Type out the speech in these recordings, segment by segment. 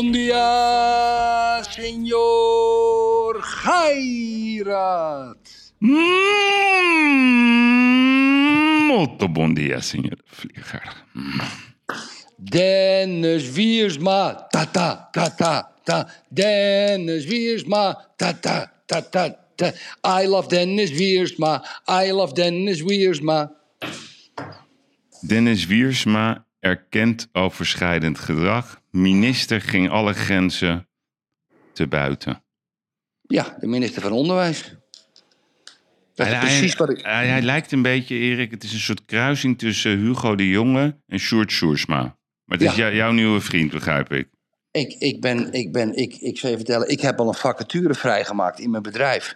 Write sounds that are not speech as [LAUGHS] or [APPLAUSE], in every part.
Bom dia, senhor Gairat. Mm, Molto bom dia, senhor Vlieger. Dennis Wiersma, ta ta ta. Dennis Wiersma, ta ta ta ta ta. I love Dennis Wiersma, I love Dennis Wiersma. Dennis Wiersma erkent overschrijdend gedrag. Minister ging alle grenzen te buiten. Ja, de minister van Onderwijs. Dat is Hij- precies wat ik... hij, hij lijkt een beetje, Erik, het is een soort kruising tussen Hugo de Jonge en Sjoerd Sjoersma. Maar het is jou- jouw nieuwe vriend, begrijp ik. Ik, ik ben, ik ben, ik, ik zal je vertellen, ik heb al een vacature vrijgemaakt in mijn bedrijf.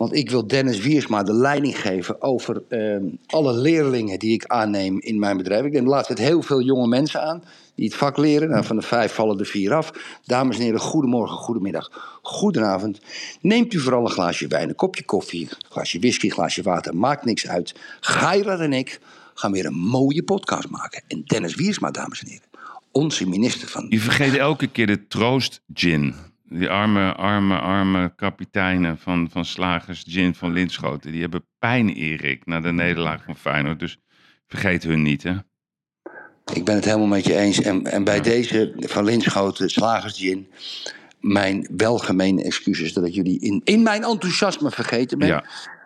Want ik wil Dennis Wiersma de leiding geven over ehm, alle leerlingen die ik aanneem in mijn bedrijf. Ik neem de laatste tijd heel veel jonge mensen aan die het vak leren. Nou, van de vijf vallen er vier af. Dames en heren, goedemorgen, goedemiddag, goedenavond. Neemt u vooral een glaasje wijn, een kopje koffie, een glaasje whisky, een glaasje water. Maakt niks uit. Geirat en ik gaan weer een mooie podcast maken. En Dennis Wiersma, dames en heren, onze minister van Je vergeet elke keer de troost gin. Die arme, arme, arme kapiteinen van, van Slagers Gin van Linschoten. Die hebben pijn, Erik, na de nederlaag van Feyenoord. Dus vergeet hun niet, hè. Ik ben het helemaal met je eens. En, en bij deze van Linschoten, Slagers Gin, mijn welgemeende excuses dat ik jullie in, in mijn enthousiasme vergeten ben. Ja.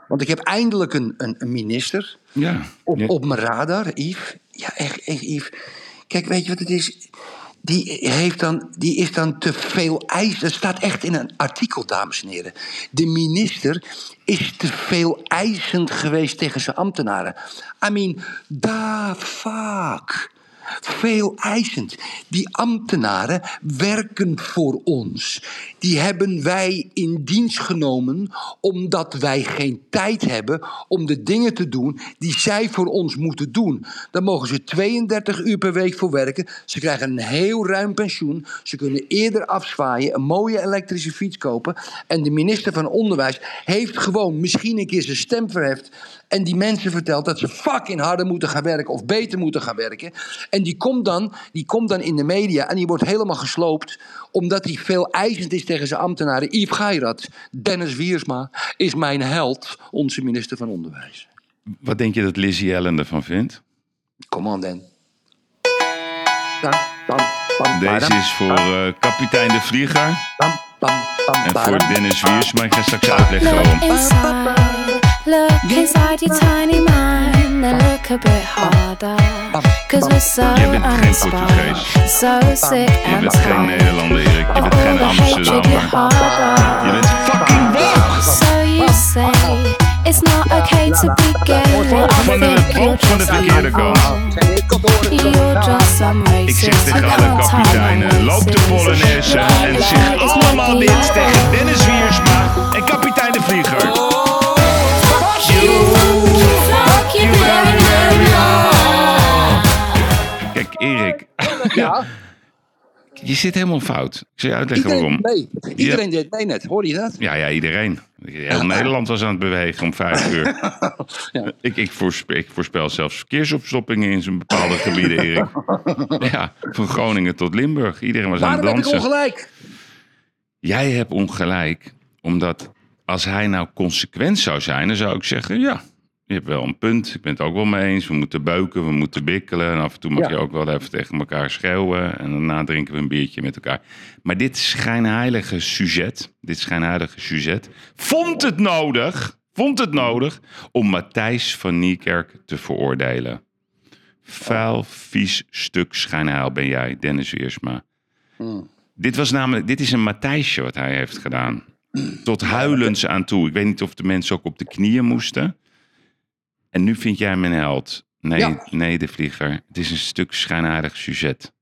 Want ik heb eindelijk een, een, een minister Ja. op, op mijn radar, Yves. Ja, echt, echt, Yves. Kijk, weet je wat het is? Die, heeft dan, die is dan te veel eis. Dat staat echt in een artikel, dames en heren. De minister is te veel eisend geweest tegen zijn ambtenaren. I mean, da fuck. Veel eisend. Die ambtenaren werken voor ons. Die hebben wij in dienst genomen omdat wij geen tijd hebben om de dingen te doen die zij voor ons moeten doen. Daar mogen ze 32 uur per week voor werken. Ze krijgen een heel ruim pensioen. Ze kunnen eerder afzwaaien, een mooie elektrische fiets kopen. En de minister van Onderwijs heeft gewoon misschien een keer zijn stem verheft. En die mensen vertelt dat ze fucking harder moeten gaan werken of beter moeten gaan werken. En die komt dan, die komt dan in de media en die wordt helemaal gesloopt. Omdat hij veel eisend is tegen zijn ambtenaren. Yves Geirat, Dennis Wiersma is mijn held, onze minister van Onderwijs. Wat denk je dat Lizzie Allen ervan vindt? Kom on, Dan. Deze is voor eh, kapitein de Vlieger en voor Dennis Wiersma. Ik ga straks uitleggen Look waarom. inside, look inside your tiny mind and look a bit harder. Cause we're so Je bent geen uninspired, Portugees. so sick Je and bent geen tired. Nederlander, Erik. Je of bent all geen the hatred you Amsterdammer. harbor. Je bent! So you say it's not okay to be gay. I think you're just verkeerde kant. You're just some Ik zeg racist. tegen alle can't tell kapiteinen, loop de. Polonaise en zeg it's allemaal not dit tegen Dennis Wiersma en kapitein de Vlieger. Erik, Ja, [LAUGHS] je zit helemaal fout. Ik zal je uitleggen iedereen waarom. deed. Iedereen deed mee net, hoorde je dat? Ja, ja, iedereen. Heel Nederland was aan het bewegen om vijf [LAUGHS] uur. Ja. ik, ik, voorspel, ik voorspel zelfs verkeersopstoppingen in zo'n bepaalde gebieden, Erik. [LAUGHS] Ja, van Groningen tot Limburg. Iedereen was aan het Waarom heb ik dansen. ongelijk? Jij hebt ongelijk, omdat als hij nou consequent zou zijn, dan zou ik zeggen: ja, je hebt wel een punt. Ik ben het ook wel mee eens. We moeten beuken, we moeten bikkelen. En af en toe mag Ja. je ook wel even tegen elkaar schreeuwen. En daarna drinken we een biertje met elkaar. Maar dit schijnheilige sujet, dit schijnheilige sujet, vond het nodig, vond het nodig om Matthijs van Niekerk te veroordelen. Vuil, vies stuk schijnheil ben jij, Dennis Weersma. Dit, was namelijk, dit is een Matthijsje wat hij heeft gedaan. Tot huilens aan toe. Ik weet niet of de mensen ook op de knieën moesten. En nu vind jij hem een held. Nee, Ja. nee, de vlieger. Het is een stuk schijnaardig sujet.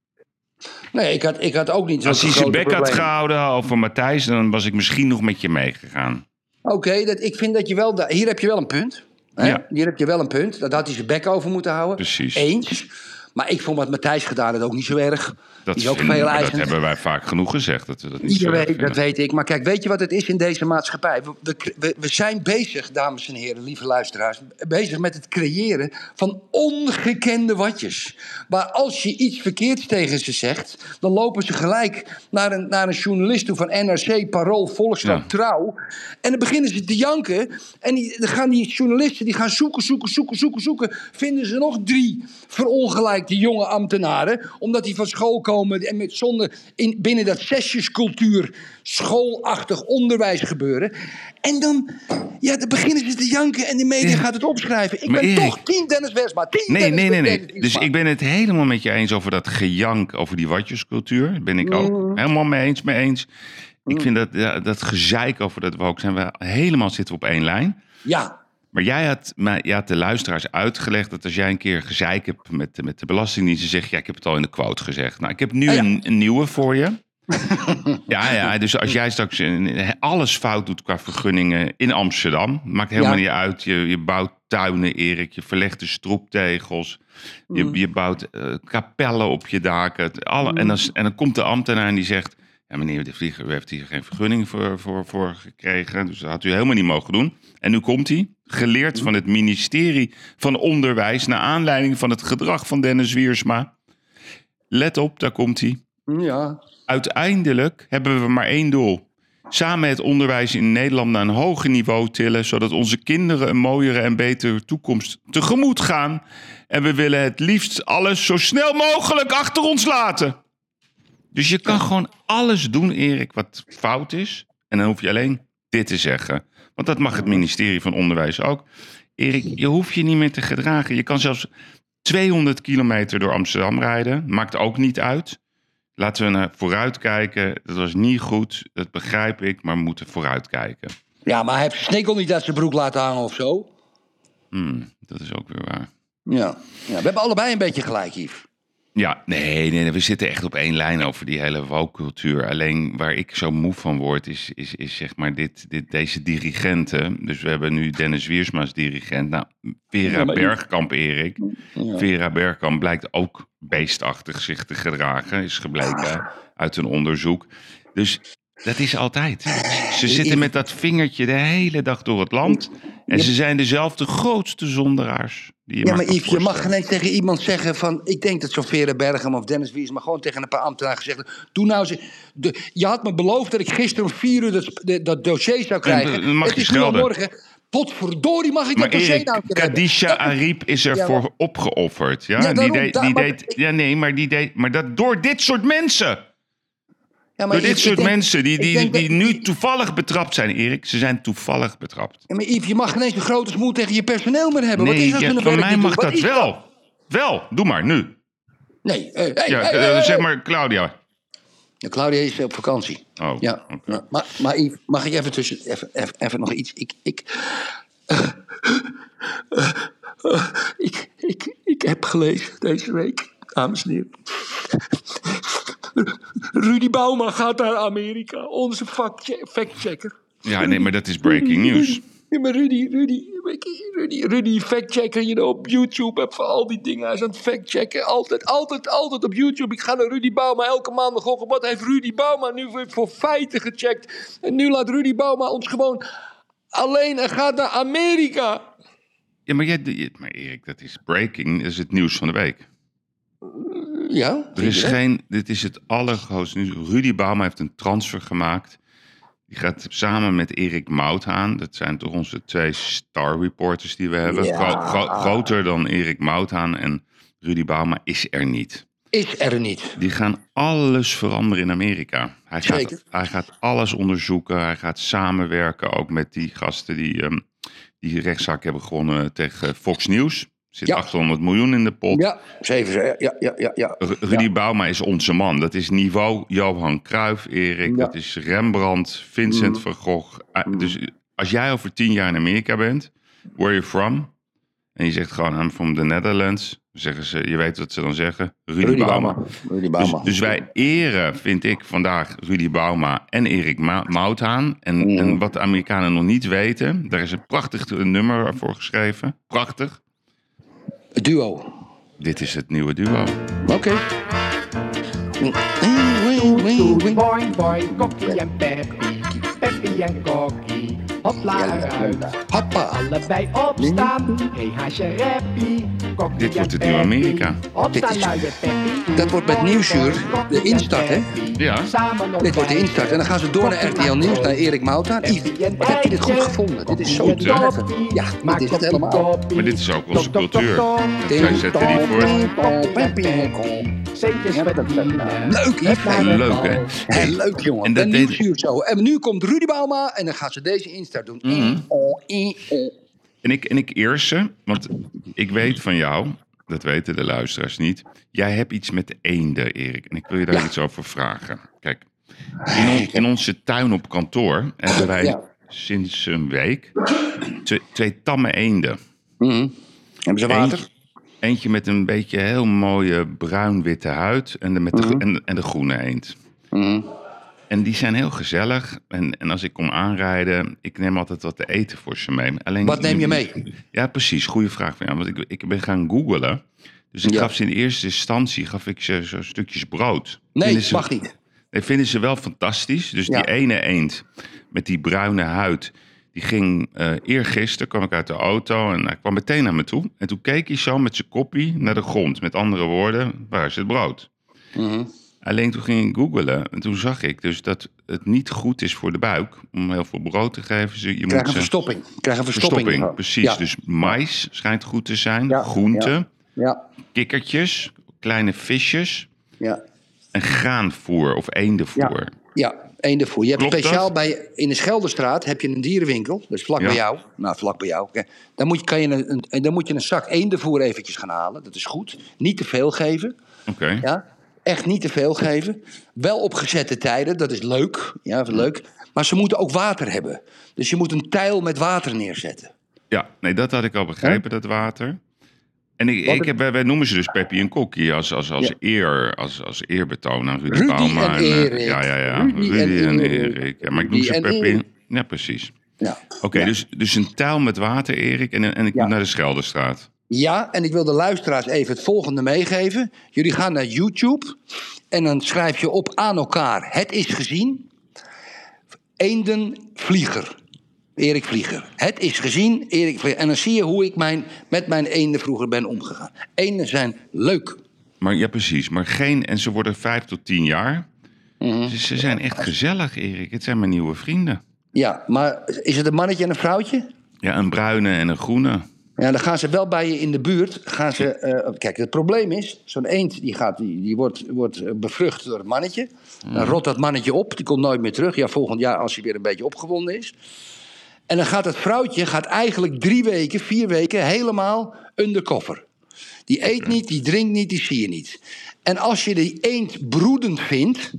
Nee, ik had, ik had ook niet zo'n Als hij zijn bek had gehouden over Matthijs, dan was ik misschien nog met je meegegaan. Oké, dat- ik vind dat je wel... Hier heb je wel een punt. Hè? Ja. Hier heb je wel een punt. Dat had hij zijn bek over moeten houden. Precies. Eens. Maar ik vond wat Matthijs gedaan had ook niet zo erg. Dat, is ook veel dat hebben wij vaak genoeg gezegd. Dat we dat niet zo Ieder erg weet, dat weet ik. Maar kijk, weet je wat het is in deze maatschappij? We, we, we- we zijn bezig, dames en heren, lieve luisteraars, bezig met het creëren van ongekende watjes. Maar als je iets verkeerds tegen ze zegt, dan lopen ze gelijk naar een, naar een journalist toe van NRC, Parool, Volkskrant, Ja. Trouw. En dan beginnen ze te janken. En die, dan gaan die journalisten die gaan zoeken, zoeken, zoeken, zoeken, zoeken. Vinden ze nog drie verongelijkte jonge ambtenaren. Omdat die van school komen en met zonder in, binnen dat zesjescultuur schoolachtig onderwijs gebeuren. En dan, ja, dan beginnen ze te janken en de media Ja. gaat het opschrijven. Ik Maar ben Erik- toch team Dennis Westma. Team Nee, Dennis nee, nee, nee. Dus ik ben het helemaal met je eens over dat gejank, over die watjescultuur. Ben ik ook Mm. helemaal mee eens, mee eens. Ik vind dat, dat gezeik over dat woke zijn we helemaal zitten we op één lijn. Ja, Maar jij had, mij- jij had de luisteraars uitgelegd dat als jij een keer gezeik hebt met, de- met de Belastingdienst, dan zeg je, ja, ik heb het al in de quote gezegd. Nou, ik heb nu ja. een, een nieuwe voor je. [LAUGHS] ja, ja, dus als jij straks alles fout doet qua vergunningen in Amsterdam, maakt helemaal Ja. niet uit. Je, je bouwt tuinen, Erik, je verlegt de stroeptegels, je, Mm. je bouwt eh, kapellen op je daken. Alle, en, dan, en dan komt de ambtenaar en die zegt, ja, meneer de Vlieger, u heeft hier geen vergunning voor, voor, voor gekregen. Dus dat had u helemaal niet mogen doen. En nu komt hij, geleerd van het ministerie van Onderwijs... naar aanleiding van het gedrag van Dennis Wiersma. Let op, daar komt hij. ja. Uiteindelijk hebben we maar één doel. Samen het onderwijs in Nederland naar een hoger niveau tillen... zodat onze kinderen een mooiere en betere toekomst tegemoet gaan. En we willen het liefst alles zo snel mogelijk achter ons laten. Dus je kan gewoon alles doen, Erik, wat fout is. En dan hoef je alleen dit te zeggen. Want dat mag het ministerie van Onderwijs ook. Erik, je hoeft je niet meer te gedragen. Je kan zelfs 200 kilometer door Amsterdam rijden. Maakt ook niet uit. Laten we naar vooruit kijken. Dat was niet goed, dat begrijp ik, maar we moeten vooruitkijken. ja, maar hij heeft snikkel niet uit zijn broek laten hangen of zo. Hmm, dat is ook weer waar. Ja. ja, we hebben allebei een beetje gelijk, Yves. Ja, nee, nee, nee, we zitten echt op één lijn over die hele woke-cultuur. Alleen waar ik zo moe van word, is, is, is zeg maar dit, dit, deze dirigenten. Dus we hebben nu Dennis Wiersma als dirigent. Nou, Vera Ja, Bergkamp, Erik. Vera Bergkamp blijkt ook beestachtig zich te gedragen, is gebleken uit een onderzoek. Dus dat is altijd. Ze zitten met dat vingertje de hele dag door het land. En ze zijn dezelfde grootste zonderaars. Je Ja, maar Yves, je mag geen eens tegen iemand zeggen van... Ik denk dat zo'n Vera Bergam of Dennis Wies... maar gewoon tegen een paar ambtenaren gezegd... Doe nou. De, je had me beloofd dat ik gisteren om vier uur dat, de- dat dossier zou krijgen. dan mag het je is nu morgen. Potverdorie mag ik Maar dat dossier Erik, nou? Kadisha Ariep is Ja, ervoor maar- opgeofferd. Ja, Ja, die deed, die deed, ja, nee, maar die deed, maar dat door dit soort mensen. Ja, maar Door dit Yves, soort denk- mensen die, die, die dat- nu toevallig betrapt zijn, Erik. Ze zijn toevallig betrapt. Ja, maar Yves, je mag geen eens een grote smoel tegen je personeel meer hebben. Wat Nee, is dat ja, voor van mij mag? Wat dat wel. Wel, doe maar, nu. Nee, hey, hey, Ja, hey, eh, hey, zeg maar, Claudia. Ja, Claudia is op vakantie. Oh, Ja, maar, maar Yves, mag ik even tussen, even, even, even nog iets? Ik, ik, ik, ik, ik heb gelezen deze week, dames en heren. Rudy Bauma gaat naar Amerika, onze factche- factchecker. Ja, nee, maar dat is breaking news. Ja, maar Rudy, Rudy, Rudy, Rudy factchecker, je know, op YouTube heb voor al die dingen. Hij is aan het factchecken, altijd, altijd, altijd op YouTube. Ik ga naar Rudy Bauma elke maandagochtend. Wat heeft Rudy Bauma nu voor, voor feiten gecheckt? En nu laat Rudy Bauma ons gewoon alleen en gaat naar Amerika. Ja, maar, jij, maar Erik, dat is breaking. Dat is het nieuws van de week. Ja, Er is geen, dit is het allergrootste nieuws. Rudy Bauma heeft een transfer gemaakt. Die gaat samen met Erik Mouthaan. Dat zijn toch onze twee star reporters die we hebben. Ja. Gro- gro- groter dan Erik Mouthaan. En Rudy Bauma is er niet. Is er niet. Die gaan alles veranderen in Amerika. Hij gaat, Zeker. hij gaat alles onderzoeken. Hij gaat samenwerken ook met die gasten die ehm, die rechtszaak hebben gewonnen tegen Fox News. Er zit Ja. 800 miljoen in de pot. Ja, zeven, ja, ja, ja, ja. Rudy Bauma is onze man. Dat is niveau Johan Cruijff, Erik. Ja. Mm. Dat is Rembrandt, Vincent van Gogh. Ah, Dus als jij over tien jaar in Amerika bent, where you from? En je zegt gewoon, I'm from the Netherlands. Dan zeggen ze, je weet wat ze dan zeggen. Rudy, Rudy Bauma. Bauma. Rudy Dus, Bauma. dus wij eren, vind ik, vandaag Rudy Bauma en Erik Ma- Mouthaan. En, Mm. en wat de Amerikanen nog niet weten, daar is een prachtig nummer voor geschreven. Prachtig. Het duo. Dit is het nieuwe duo. Oké. Boing, boing, Kokkie en Peppy. Peppy en Kokkie. Hopla eruit. Hoppa. Allebei opstaan. Hey, haasje rappie. Kokkie Dit wordt het nieuwe. Amerika. Dit is- dat wordt met Nieuwsuur de instart, hè? Ja. Dit wordt de instart. En dan gaan ze door naar RTL Nieuws, naar Erik Mouta. Yves, wat heb je dit goed gevonden? Dit is zo hè? treffend. Ja, dit is het helemaal. Maar dit is ook onze cultuur. Zij zetten die voor. Leuk, Yves. De Leuk, hè? leuk, jongen. En dat deed- Nieuwsuur zo. En nu komt Rudy Bauma en dan gaan ze deze instart doen. Mhm. En ik, en ik eer ze, want ik weet van jou, dat weten de luisteraars niet. Jij hebt iets met de eenden, Erik. En ik wil je daar Ja. iets over vragen. Kijk, in, on- in onze tuin op kantoor hebben wij Ja. sinds een week twee, twee tamme eenden. Mhm. Hebben ze water? Eentje, eentje met een beetje heel mooie bruin-witte huid en de, met de, en, en de groene eend. Mhm. En die zijn heel gezellig. En, en als ik kom aanrijden, ik neem altijd wat te eten voor ze mee. Alleen, Wat neem je mee? Ja, precies. Goede vraag van jou. Want ik, ik ben gaan googlen. Dus ik Ja. gaf ze in eerste instantie gaf ik ze zo stukjes brood. Nee, ze, mag niet. Nee, vinden ze wel fantastisch. Dus Ja. die ene eend met die bruine huid... die ging eh eergisteren, kwam ik uit de auto... en hij kwam meteen naar me toe. En toen keek hij zo met zijn koppie naar de grond. Met andere woorden, waar is het brood? Mhm. Alleen toen ging ik googlen en toen zag ik dus dat het niet goed is voor de buik om heel veel brood te geven. Ze- Je Krijg moet een ze- verstopping. Krijg een verstopping. verstopping, precies. Ja. Dus mais schijnt goed te zijn, Ja, groenten, Ja, kikkertjes, kleine visjes ja. en graanvoer of eendenvoer. Ja, eendenvoer. Je hebt Klopt speciaal dat? bij, in de Schelderstraat heb je een dierenwinkel. Is vlak bij jou. Nou, vlak bij jou. Dan, moet je, kan je een, een, dan moet je een zak eendenvoer eventjes gaan halen. Dat is goed. Niet te veel geven. Oké. Ja? Echt niet te veel geven. Wel op gezette tijden. Dat is leuk. Ja, leuk. Maar ze moeten ook water hebben. Dus je moet een tijl met water neerzetten. Ja, nee, dat had ik al begrepen, dat water. En ik, ik heb, wij wij noemen ze dus Peppy en Kokkie als, als, als, Ja. eer, als, als eerbetoon aan Rudy, Rudy en eh, Erik. ja, ja, ja. Rudy Rudy, en en Erik. Ja, maar ik noem ze Peppy. Ja, precies. Ja. Oké, Ja. dus, dus een tuil met water, Erik. En, en ik moet naar de Schelderstraat. Ja, en ik wil de luisteraars even het volgende meegeven. Jullie gaan naar YouTube en dan schrijf je op aan elkaar. Het is gezien. Eendenvlieger. Erik Vlieger. Het is gezien, Erik Vlieger. En dan zie je hoe ik mijn, met mijn eenden vroeger ben omgegaan. Eenden zijn leuk. Maar ja, precies. Maar geen, en ze worden vijf tot tien jaar. Mhm. Ze, ze zijn echt gezellig, Erik. Het zijn mijn nieuwe vrienden. Ja, maar is het een mannetje en een vrouwtje? Ja, een bruine en een groene. Ja, dan gaan ze wel bij je in de buurt. Gaan ze, eh, kijk, het probleem is, zo'n eend die, gaat, die, die wordt, wordt eh, bevrucht door het mannetje. Dan rot dat mannetje op, die komt nooit meer terug. Ja, volgend jaar als hij weer een beetje opgewonden is. En dan gaat het vrouwtje gaat eigenlijk drie weken, vier weken helemaal undercover. Die eet niet, die drinkt niet, die zie je niet. En als je die eend broedend vindt,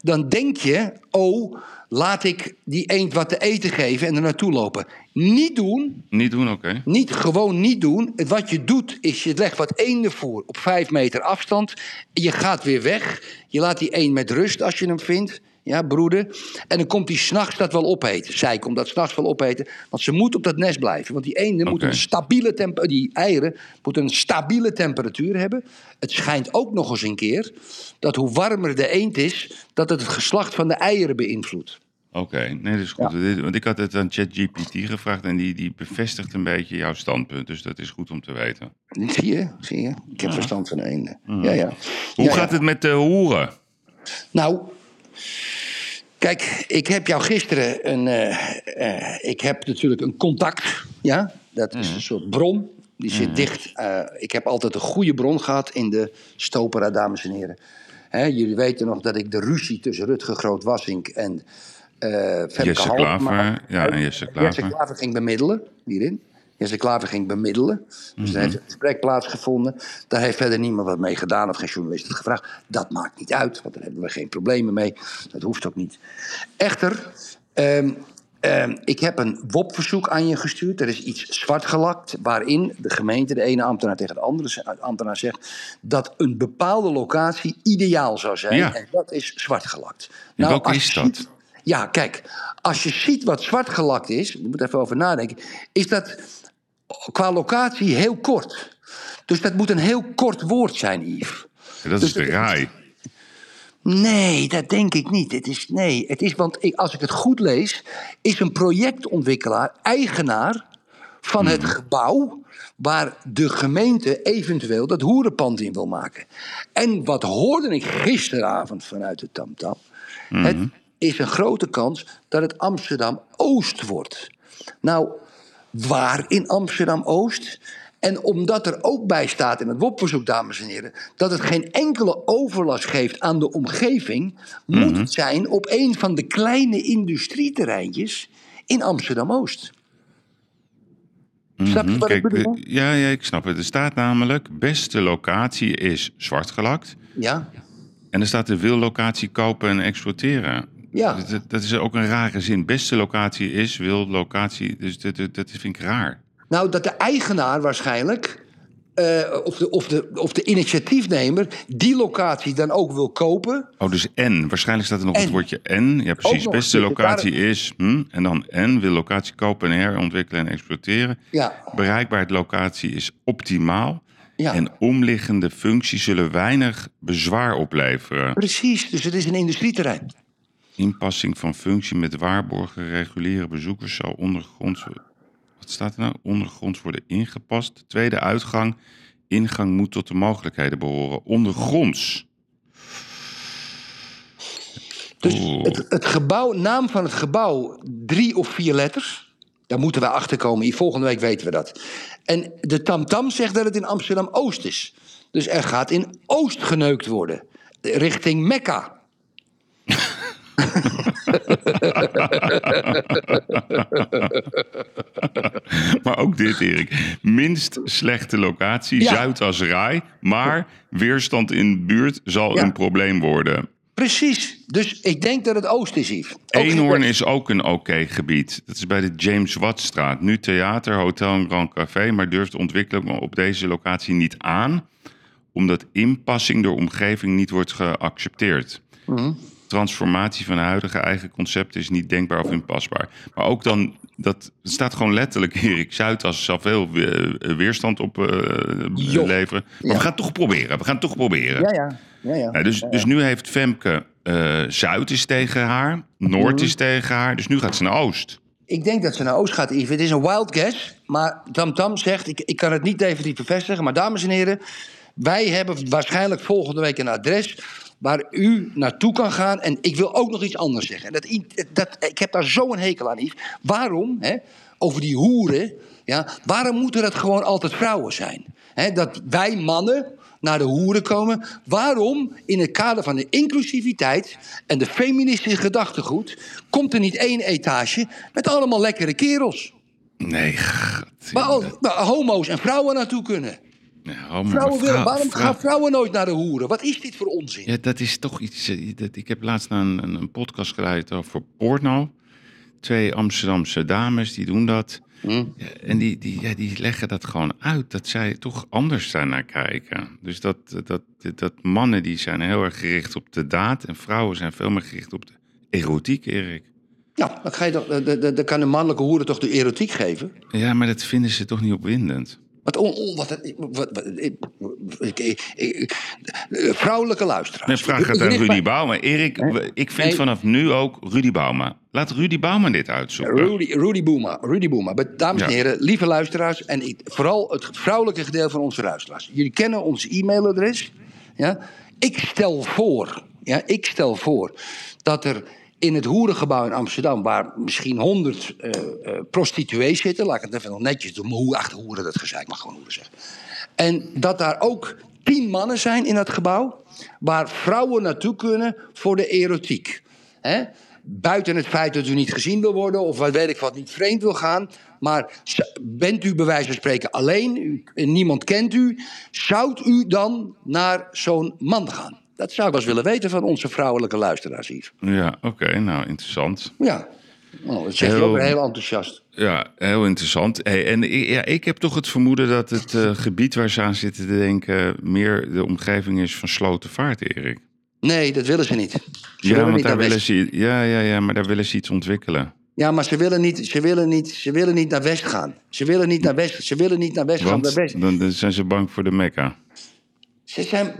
dan denk je, oh, laat ik die eend wat te eten geven en er naartoe lopen. Niet doen, Niet doen, oké. niet, gewoon niet doen. Wat je doet, is je legt wat eendenvoer op vijf meter afstand. Je gaat weer weg. Je laat die een met rust als je hem vindt. Ja, broeder. En dan komt die s'nachts dat wel opeten. Zij komt dat s'nachts wel opeten. Want ze moet op dat nest blijven. Want die eenden moeten een stabiele temper, die eieren moeten een stabiele temperatuur hebben. Het schijnt ook nog eens een keer dat hoe warmer de eend is, dat het het geslacht van de eieren beïnvloedt. Oké, nee, dat is goed. Want ik had het aan ChatGPT gevraagd en die, die bevestigt een beetje jouw standpunt. Dus dat is goed om te weten. Zie je? Zie je? Ik heb verstand van de eenden. Ja, ja. Hoe Ja, gaat ja. het met de hoeren? Nou, kijk, ik heb jou gisteren een. eh, eh, ik heb natuurlijk een contact. Ja, dat is een soort bron. Die zit dicht. eh, ik heb altijd een goede bron gehad in de Stopera, dames en heren. Jullie weten nog dat ik de ruzie tussen Rutger Groot-Wassink en Femke Jesse Halsema- Klaver. Ja, en Jesse Jesse Klaver. Klaver ging bemiddelen hierin. Jesse Klaver ging bemiddelen. Dus Mhm. er heeft een gesprek plaatsgevonden. Daar heeft verder niemand wat mee gedaan of geen journalist het gevraagd. Dat maakt niet uit, want daar hebben we geen problemen mee. Dat hoeft ook niet. Echter, ehm, Ehm, ik heb een WOP-verzoek aan je gestuurd. Er is iets zwart gelakt waarin de gemeente, de ene ambtenaar tegen de andere ambtenaar zegt dat een bepaalde locatie ideaal zou zijn. Ja. En dat is zwart gelakt. En welke is dat? Ja, kijk, als je ziet wat zwart gelakt is, je moet even over nadenken, is dat qua locatie heel kort. Dus dat moet een heel kort woord zijn, Yves. Dat Dus is de het- raai. Nee, dat denk ik niet. Het is, nee, het is, want ik, als ik het goed lees, is een projectontwikkelaar eigenaar van het gebouw waar de gemeente eventueel dat hoerenpand in wil maken. En wat hoorde ik gisteravond vanuit de Tamtam? Het is een grote kans dat het Amsterdam Oost wordt. Nou, waar in Amsterdam Oost? En omdat er ook bij staat in het WOP-verzoek, dames en heren, dat het geen enkele overlast geeft aan de omgeving, moet het zijn op een van de kleine industrieterreintjes in Amsterdam Oost. Snap je wat ik bedoel? eh, ja, ja, ik snap het. Er staat namelijk, beste locatie is zwart gelakt. Ja, En er staat de wil locatie kopen en exploiteren. Ja. Dat, dat- is ook een rare zin. Beste locatie is, wil locatie. Dus dat, dat, dat vind ik raar. nou dat de eigenaar waarschijnlijk, eh, of, de, of, de, of de initiatiefnemer, die locatie dan ook wil kopen. Oh, dus en. Waarschijnlijk staat er nog En. het woordje en. Ja, precies. Beste locatie is. Hm, en dan en. Wil locatie kopen en herontwikkelen en exploiteren. Ja, Bereikbaarheid locatie is optimaal. ja. En omliggende functies zullen weinig bezwaar opleveren. precies. Dus het is een industrieterrein. Inpassing van functie met waarborgen reguliere bezoekers zal ondergronds. Wat staat er nou? Ondergronds worden ingepast. Tweede uitgang. Ingang moet tot de mogelijkheden behoren. Ondergronds. Dus het, het gebouw, naam van het gebouw, drie of vier letters. Daar moeten we achter komen. Volgende week weten we dat. En de Tamtam zegt dat het in Amsterdam Oost is. Dus er gaat in Oost geneukt worden. Richting Mekka. [LAUGHS] [LAUGHS] Maar ook dit, Erik. Minst slechte locatie, Ja. Zuid als Rai. Maar weerstand in de buurt zal Ja. een probleem worden. Precies. Dus ik denk dat het Oost is, Yves. Eenhoorn is ook een oké gebied. Dat is bij de James Wattstraat. Nu theater, hotel en grand café, maar durft de ontwikkeling op deze locatie niet aan, omdat inpassing door omgeving niet wordt geaccepteerd. Transformatie van de huidige eigen concept is niet denkbaar of inpasbaar. Maar ook dan, dat staat gewoon letterlijk, Erik Zuidas zal veel we- weerstand op eh, leveren. Maar Ja. we gaan het toch proberen. We gaan het toch proberen. Ja, ja. ja, ja. Ja, dus, dus nu heeft Femke eh, Zuid is tegen haar, Noord Mhm. is tegen haar, dus nu gaat ze naar Oost. Ik denk dat ze naar Oost gaat, Yves. Het is een wild guess. Maar Tam Tam zegt, ik, ik kan het niet definitief bevestigen. Maar dames en heren, wij hebben waarschijnlijk volgende week een adres waar u naartoe kan gaan. En ik wil ook nog iets anders zeggen. Dat, dat, ik heb daar zo'n hekel aan, Yves. Waarom, hè, over die hoeren, ja, waarom moeten dat gewoon altijd vrouwen zijn? Hè, dat wij mannen naar de hoeren komen. Waarom, in het kader van de inclusiviteit en de feministische gedachtegoed, komt er niet één etage met allemaal lekkere kerels? Nee. Waar, al- waar homo's en vrouwen naartoe kunnen. Vrouwen willen, vrouw- waarom vrouw- gaan vrouwen nooit naar de hoeren? Wat is dit voor onzin? Ja, dat is toch iets. eh, Dat, ik heb laatst naar een, een, podcast geluid over porno. Twee Amsterdamse dames die doen dat. Hm? Ja, en die, die, ja, die leggen dat gewoon uit. Dat zij toch anders daar naar kijken. Dus dat, dat, dat mannen die zijn heel erg gericht op de daad. En vrouwen zijn veel meer gericht op de erotiek, Erik. Ja, dan, ga je toch, dan, dan- dan kan de mannelijke hoeren toch de erotiek geven? Ja, maar dat vinden ze toch niet opwindend. Wat, on, on- wat, wat, wat- ik- ik- ik- ik- vrouwelijke luisteraars. Nee, vraag het ik aan Rudy Bauma. Erik, ik vind Nee. vanaf nu ook Rudy Bauma. Laat Rudy Bauma dit uitzoeken. Rudy, Rudy Booma, Rudy dames en heren, lieve luisteraars... en vooral het vrouwelijke gedeelte van onze luisteraars. Jullie kennen ons e-mailadres. Ja? Ik stel voor, ja, ik stel voor... dat er in het hoerengebouw in Amsterdam... waar misschien honderd eh, prostituees zitten... laat ik het even nog netjes doen, maar hoe achter hoeren dat gezeik mag gewoon hoeren zeggen. En dat daar ook tien mannen zijn in dat gebouw... waar vrouwen naartoe kunnen voor de erotiek. Buiten het feit dat u niet gezien wil worden of wat weet ik wat, niet vreemd wil gaan. Maar bent u bij wijze van spreken alleen u, niemand kent u, zou u dan naar zo'n man gaan? Dat zou ik wel eens willen weten van onze vrouwelijke luisteraars hier. Ja, oké, nou interessant. Ja, Oh, dat zeg je Heel- ook weer heel enthousiast. Ja, heel interessant. Hey, en ja, ik heb toch het vermoeden dat het eh, gebied waar ze aan zitten te denken... meer de omgeving is van Slotenvaart, Erik. Nee, dat willen ze niet. Ze Ja, willen niet daar willen ze, ja, ja, ja, maar daar willen ze iets ontwikkelen. Ja, maar ze willen, niet, ze, willen niet, ze willen niet naar West gaan. Ze willen niet naar West, ze willen niet naar West gaan. Naar West. dan, dan zijn ze bang voor de Mekka. Ze zijn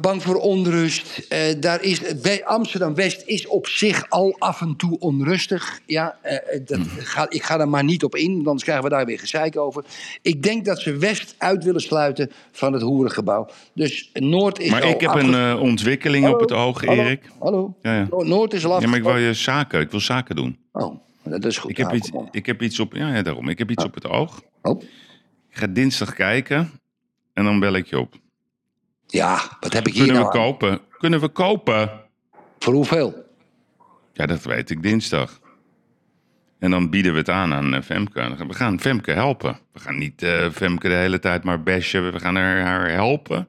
bang voor onrust. Eh, daar is, We- Amsterdam-West is op zich al af en toe onrustig. Ja, eh, eh, dat Mhm. ga, ik ga er maar niet op in, anders krijgen we daar weer gezeik over. Ik denk dat ze West uit willen sluiten van het hoerengebouw. Dus Noord is Maar al ik heb een ontwikkeling op het oog, Hallo? Erik. Hallo? Ja, ja. No- Noord is al Ja, maar ik wil je zaken. Ik wil zaken doen. Oh, dat is goed. Ik heb, iets, ik heb iets op. Ja, ja, daarom. Ik heb iets op het oog. Oh. Ik ga dinsdag kijken. En dan bel ik je op. Ja, wat heb ik hier Kunnen we nou aan? kopen? Kunnen we kopen? Voor hoeveel? Ja, dat weet ik dinsdag. En dan bieden we het aan aan eh, Femke. We gaan Femke helpen. We gaan niet eh, Femke de hele tijd maar bashen. We gaan haar, haar helpen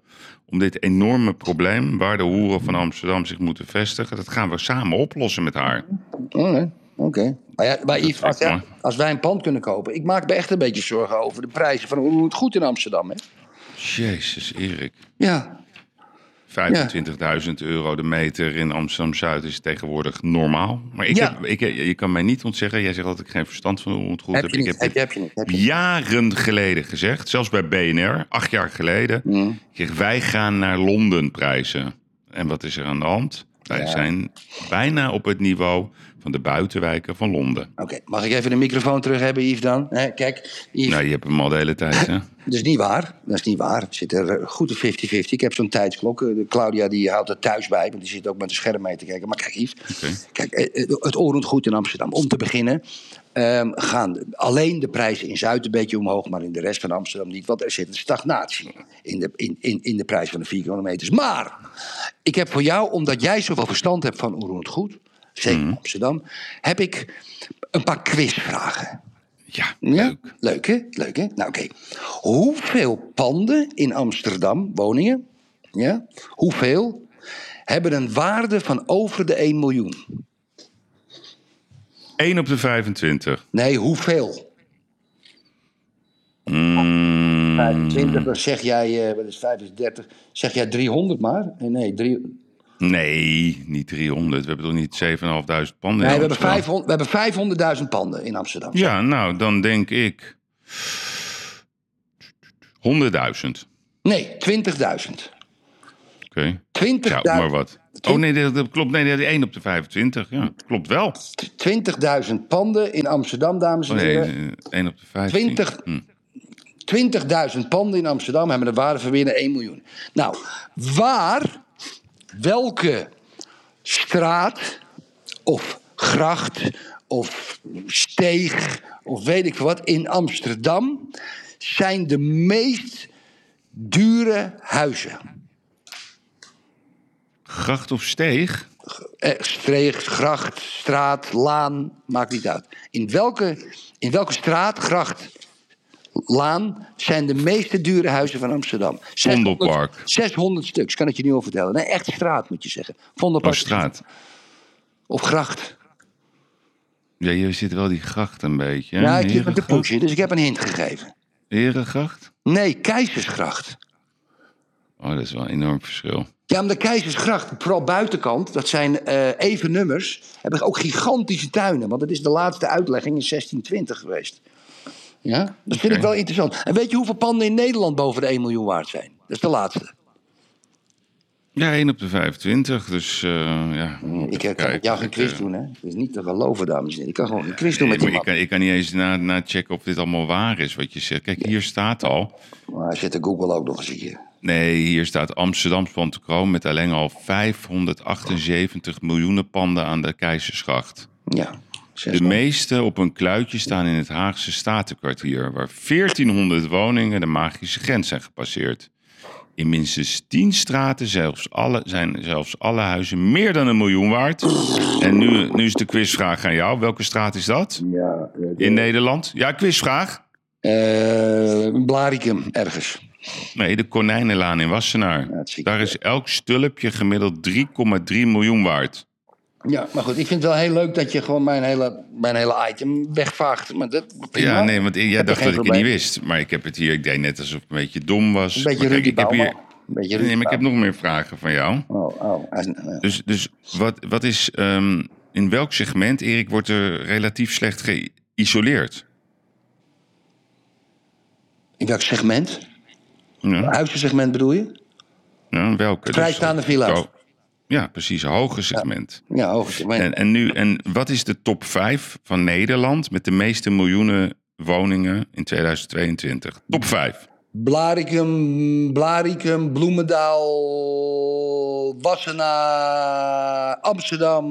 om dit enorme probleem... waar de hoeren van Amsterdam zich moeten vestigen... dat gaan we samen oplossen met haar. Oh, nee. Oké. Maar, ja, maar Yves, ja, als wij een pand kunnen kopen... Ik maak me echt een beetje zorgen over de prijzen van hoe het goed in Amsterdam is. Jezus, Erik. Ja, 25.000 euro de meter in Amsterdam-Zuid is tegenwoordig normaal. Maar ik Ja. heb, ik, je kan mij niet ontzeggen. Jij zegt dat ik geen verstand van hoe het goed heb Ik niet. heb Heb je, heb je niet. Heb je niet. jaren geleden gezegd. Zelfs bij BNR, acht jaar geleden. Mm. Wij gaan naar Londen prijzen. En wat is er aan de hand? Wij zijn bijna op het niveau van de buitenwijken van Londen. Oké, mag ik even de microfoon terug hebben, Yves, dan? Kijk, Yves, Nou, je hebt hem al de hele tijd, hè? [LAUGHS] dat is niet waar. Dat is niet waar. Het zit er eh, goed op 50-50. Ik heb zo'n tijdsklok. Eh, Claudia die houdt er thuis bij, want die zit ook met een scherm mee te kijken. Maar kijk, Yves, kijk, eh, het oorend goed in Amsterdam. Om te beginnen ehm, gaan alleen de prijzen in Zuid een beetje omhoog, maar in de rest van Amsterdam niet. Want er zit een stagnatie in de, in, in, in de prijs van de vierkante meters. Maar ik heb voor jou, omdat jij zoveel verstand hebt van oorend goed, zeker in Amsterdam, heb ik een paar quizvragen. Ja, Ja? leuk. Leuk, hè? Leuk, hè? Nou, oké. Hoeveel panden in Amsterdam, woningen, ja? hoeveel hebben een waarde van over de 1 miljoen? 1 op de 25. Nee, hoeveel? Mm, 25, dan zeg jij, eh, wat is 35? Zeg jij 300 maar? Nee, nee, drie, nee, niet 300. We hebben toch niet 7.500 panden nee in we, hebben Amsterdam? 500, we hebben 500.000 panden in Amsterdam. Ja, nou, dan denk ik 100.000. Nee, 20.000. Oké. 20.000 Ja, maar wat. Oh nee, dat, dat klopt. Nee, is 1 op de 25. Ja, dat klopt wel. 20.000 panden in Amsterdam, dames en Oh, nee, heren. eh, 1 op de 15. 20 Hm. 20.000 panden in Amsterdam hebben een waarde van binnen 1 miljoen. Nou, waar, welke straat of gracht of steeg of weet ik wat in Amsterdam zijn de meest dure huizen? Gracht of steeg? Eh, steeg, gracht, straat, laan, maakt niet uit. In welke, in welke straat, gracht, laan zijn de meeste dure huizen van Amsterdam? 600 Vondelpark. 600 stuks, kan ik je nu al vertellen. Nee, echt straat moet je zeggen. Vondelpark. Of straat? Of gracht. Ja, je zit wel die gracht een beetje. hè? Ja, ik zit met de pushen, dus ik heb een hint gegeven. Herengracht? Nee, Keizersgracht. Oh, dat is wel een enorm verschil. Ja, maar de Keizersgracht, vooral buitenkant, dat zijn eh, even nummers. Hebben ook gigantische tuinen, want dat is de laatste uitlegging in 1620 geweest. Ja, dat vind ik wel interessant. En weet je hoeveel panden in Nederland boven de 1 miljoen waard zijn? Dat is de laatste. Ja, 1 op de 25. Dus eh, ja. Ik kan Kijk, met jou geen quiz eh, doen, hè? Dat is niet te geloven, dames en heren. Ik kan gewoon een quiz doen Nee, met die ik, kan, ik kan niet eens na, na checken of dit allemaal waar is wat je zegt. Kijk, hier staat al. Maar zit de Google ook nog eens hier. Nee, hier staat Amsterdam Kroon met alleen al 578 miljoenen panden aan de Keizersgracht. Ja. De meeste op een kluitje staan in het Haagse Statenkwartier, waar 1400 woningen de magische grens zijn gepasseerd. In minstens 10 straten zelfs alle, zijn zelfs alle huizen meer dan een miljoen waard. En nu, nu is de quizvraag aan jou. Welke straat is dat Ja, in Nederland? Ja, quizvraag. eh Blaricum, ergens. Nee, de Konijnenlaan in Wassenaar. Ja, Daar is elk stulpje gemiddeld 3,3 miljoen waard. Ja, maar goed, ik vind het wel heel leuk dat je gewoon mijn hele, mijn hele item wegvaagt. Maar dat, prima. Ja, nee, want jij Heb dacht dat ik het niet wist. Maar ik heb het hier, ik deed net alsof het een beetje dom was. Een beetje Rudy ik heb hier, beetje Nee, maar ik heb nog meer vragen van jou. Oh, oh. Dus, dus wat, wat is, ehm, in welk segment, Erik, wordt er relatief slecht geïsoleerd? In welk segment? Ja, Huizensegment bedoel je? ja welke? Vrijstaande villa's. Ja, precies, een hoger segment. Ja, hoog segment. En, en, nu, en wat is de top 5 van Nederland met de meeste miljoenen woningen in 2022? Top 5. Blaricum, Blaricum, Bloemendaal, Wassenaar, Amsterdam,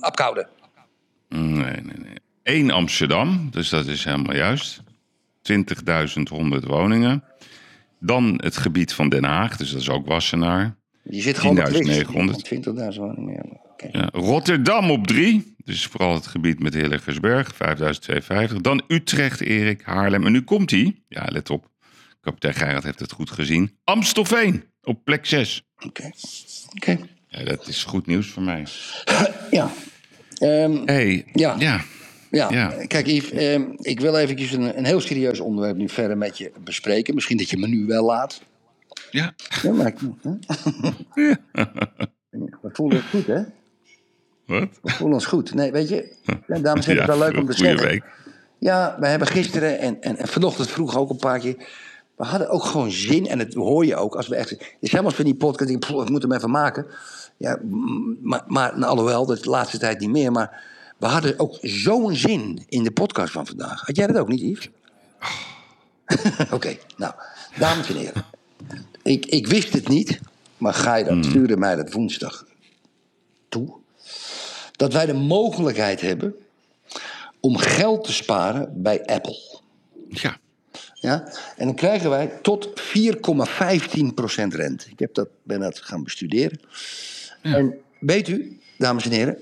Apkoude. Nee, nee, nee. Eén Amsterdam, dus dat is helemaal juist. 20.100 woningen. Dan het gebied van Den Haag, dus dat is ook Wassenaar. Je zit gewoon op 10.900. 20.000 woningen. Ja, oké. Ja, Rotterdam op 3, dus vooral het gebied met Hilligersberg, 5.250. Dan Utrecht, Erik, Haarlem. En nu komt hij, ja let op, kapitein Gerrit heeft het goed gezien. Amstelveen op plek 6. Oké. Oké. Ja, dat is goed nieuws voor mij. [CLEARS THROAT] Ja. Ehm, hey, Ja. ja. ja. Ja. kijk Yves, ehm, ik wil eventjes een, een heel serieus onderwerp nu verder met je bespreken. Misschien dat je me nu wel laat. Ja, Ja, maar ik, hè? [LAUGHS] We voelen het goed, hè? wat? We voelen ons goed. Nee, weet je, ja, dames en heren, Ja, het wel leuk om te zeggen. week. Ja, we hebben gisteren en, en, en vanochtend vroeg ook een paar keer. We hadden ook gewoon zin, en dat hoor je ook als we echt. Het is helemaal van die podcast, ik, denk, "Pff, ik moet hem even maken. Ja, maar, maar nou, alhoewel, dat is de laatste tijd niet meer. Maar we hadden ook zo'n zin in de podcast van vandaag. Had jij dat ook niet, Yves? [LAUGHS] Oké, nou, dames en heren. Ik, ik wist het niet, maar Geirat stuurde mij dat woensdag toe. Dat wij de mogelijkheid hebben om geld te sparen bij Apple. Ja, Ja? En dan krijgen wij tot 4,15% rente. Ik heb dat, ben dat gaan bestuderen. En weet u, dames en heren,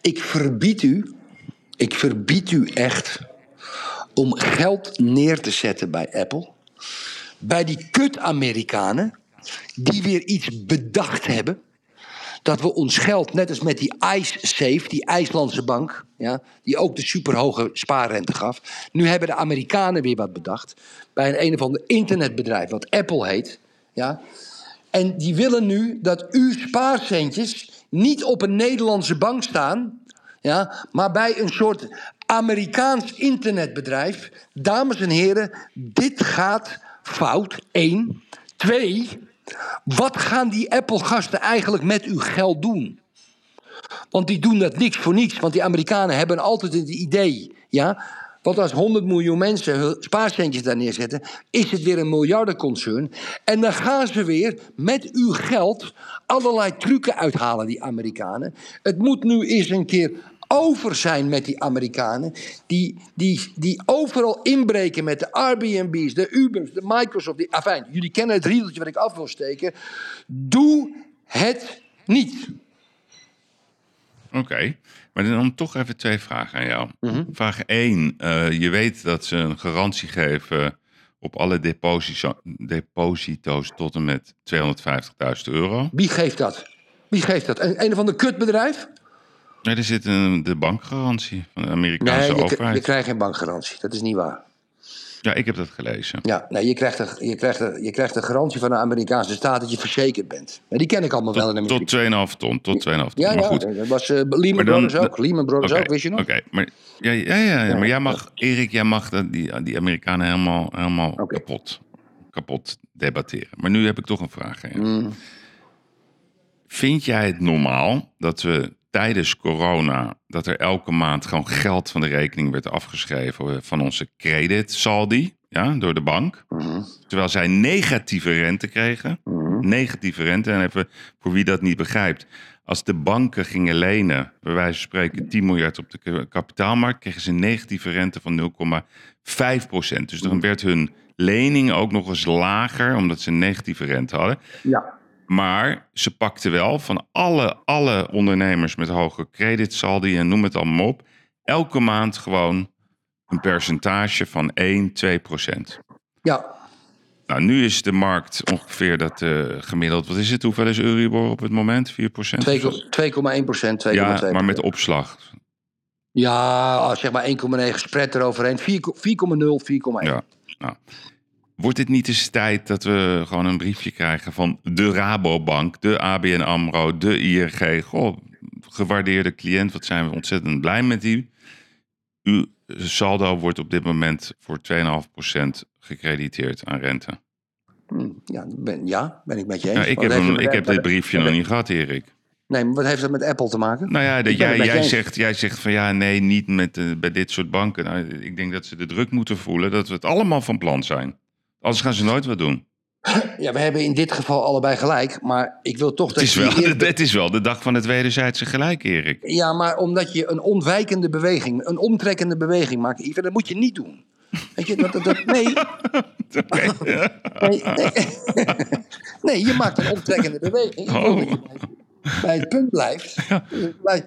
ik verbied u, ik verbied u echt om geld neer te zetten bij Apple. Bij die kut-Amerikanen die weer iets bedacht hebben dat we ons geld, net als met die Ice Safe, die IJslandse bank, ja, die ook de superhoge spaarrente gaf. Nu hebben de Amerikanen weer wat bedacht. Bij een, een of ander internetbedrijf, wat Apple heet. Ja, en die willen nu dat uw spaarcentjes niet op een Nederlandse bank staan, ja, maar bij een soort Amerikaans internetbedrijf. Dames en heren, dit gaat fout. Eén. Twee. Wat gaan die Apple-gasten eigenlijk met uw geld doen? Want die doen dat niks voor niets. Want die Amerikanen hebben altijd het idee. Ja, want als 100 miljoen mensen hun spaarcentjes daar neerzetten, is het weer een miljardenconcern. En dan gaan ze weer met uw geld allerlei trucken uithalen, die Amerikanen. Het moet nu eens een keer over zijn met die Amerikanen. Die, die, die overal inbreken met de Airbnb's, de Ubers, de Microsoft. Die, afijn, jullie kennen het riedeltje wat ik af wil steken. Doe het niet. oké. Maar dan toch even twee vragen aan jou. Mhm. Vraag 1. je weet dat ze een garantie geven op alle deposito- deposito's tot en met 250.000 euro. Wie geeft dat? Wie geeft dat? Een, een of ander kutbedrijf? Nee, er zit een, de bankgarantie van de Amerikaanse Nee, je, overheid. je krijgt geen bankgarantie. Dat is niet waar. Ja, ik heb dat gelezen. Ja, nee, je, krijgt een, je, krijgt een, je krijgt een garantie van de Amerikaanse staat dat je verzekerd bent. Die ken ik allemaal wel in Tot, Amerika. tot 2,5 ton. Tot 2,5 ton. ja, maar ja, goed. dat was eh, Lehman Maar dan- Brothers ook. Lehman Brothers ook, wist je nog? Oké, maar, ja, ja, ja, ja, maar jij mag, Erik, jij mag die, die Amerikanen helemaal, helemaal kapot, kapot debatteren. Maar nu heb ik toch een vraag aan jou. Mm. Vind jij het normaal dat we tijdens corona, dat er elke maand gewoon geld van de rekening werd afgeschreven van onze creditsaldi, ja, door de bank, Mhm. terwijl zij negatieve rente kregen, negatieve rente, en even voor wie dat niet begrijpt, als de banken gingen lenen, bij wijze van spreken 10 miljard op de ka- kapitaalmarkt, kregen ze een negatieve rente van 0,5 procent. Dus dan werd hun lening ook nog eens lager, omdat ze een negatieve rente hadden. Ja. Maar ze pakten wel van alle, alle ondernemers met hoge creditsaldi en noem het allemaal op, elke maand gewoon een percentage van 1, 2 procent. Ja. Nou, nu is de markt ongeveer dat eh, gemiddeld. Wat is het? Hoeveel is Euribor op het moment? 4 procent? 2,1 procent, 2,2 Ja, maar met opslag. Ja, zeg maar 1,9 spread eroverheen. 4,0, 4,1. Ja. Nou. Wordt het niet eens tijd dat we gewoon een briefje krijgen van de Rabobank, de ABN AMRO, de ING? Goh, gewaardeerde cliënt, wat zijn we ontzettend blij met die. Uw saldo wordt op dit moment voor 2,5% gecrediteerd aan rente. Hm, Ja, ben, ja, ben ik met je eens. Nou, ik heb, ik heb dit briefje nog niet gehad, Erik. Nee, maar wat heeft dat met Apple te maken? Nou ja, de- jij, jij, zegt, jij zegt van ja, nee, niet met, eh, bij dit soort banken. Nou, ik denk dat ze de druk moeten voelen dat we het allemaal van plan zijn. Anders gaan ze nooit wat doen. Ja, we hebben in dit geval allebei gelijk. Maar ik wil toch Het dat is, je... wel, eerder- [LAUGHS] het is wel de dag van het wederzijdse gelijk, Erik. Ja, maar omdat je een ontwijkende beweging, een omtrekkende beweging maakt, Ivan, dat moet je niet doen. Weet je, dat, dat, dat- nee, [LAUGHS] Oké. nee, nee. [LAUGHS] nee, je maakt een omtrekkende beweging. Ik wil dat je bij, bij het punt blijft. Blijf-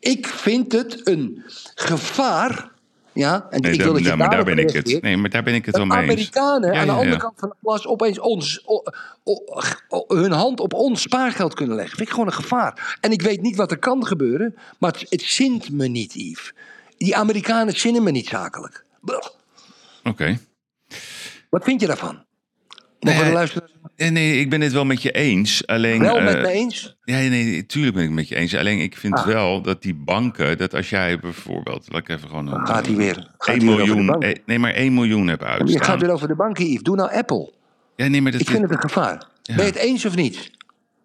Ik vind het een gevaar. Ja, en Nee, ik wil dat je maar daar ben ik het. Nee, maar daar ben ik het wel mee eens. Amerikanen Ja, aan de andere kant van de plas opeens ons, o- o- o- hun hand op ons spaargeld kunnen leggen. Vind ik gewoon een gevaar. En ik weet niet wat er kan gebeuren, maar het, het zint me niet, Yves. Die Amerikanen zinnen me niet zakelijk. Oké. Wat vind je daarvan? Mogen Nee? Nee, nee, ik ben het wel met je eens. Alleen, Wel met eh, me eens? Ja, nee, tuurlijk ben ik het met je eens. Alleen ik vind Ah. wel dat die banken, dat als jij bijvoorbeeld, laat ik even gewoon een, Gaat hij weer? Gaat 1 hij weer over de miljoen, eh, nee, maar 1 miljoen hebben Je gaat uitstaan. weer over de banken, Yves. Doe nou Apple. Ja, nee, maar dat Ik vind het een gevaar. Ja. Ben je het eens of niet?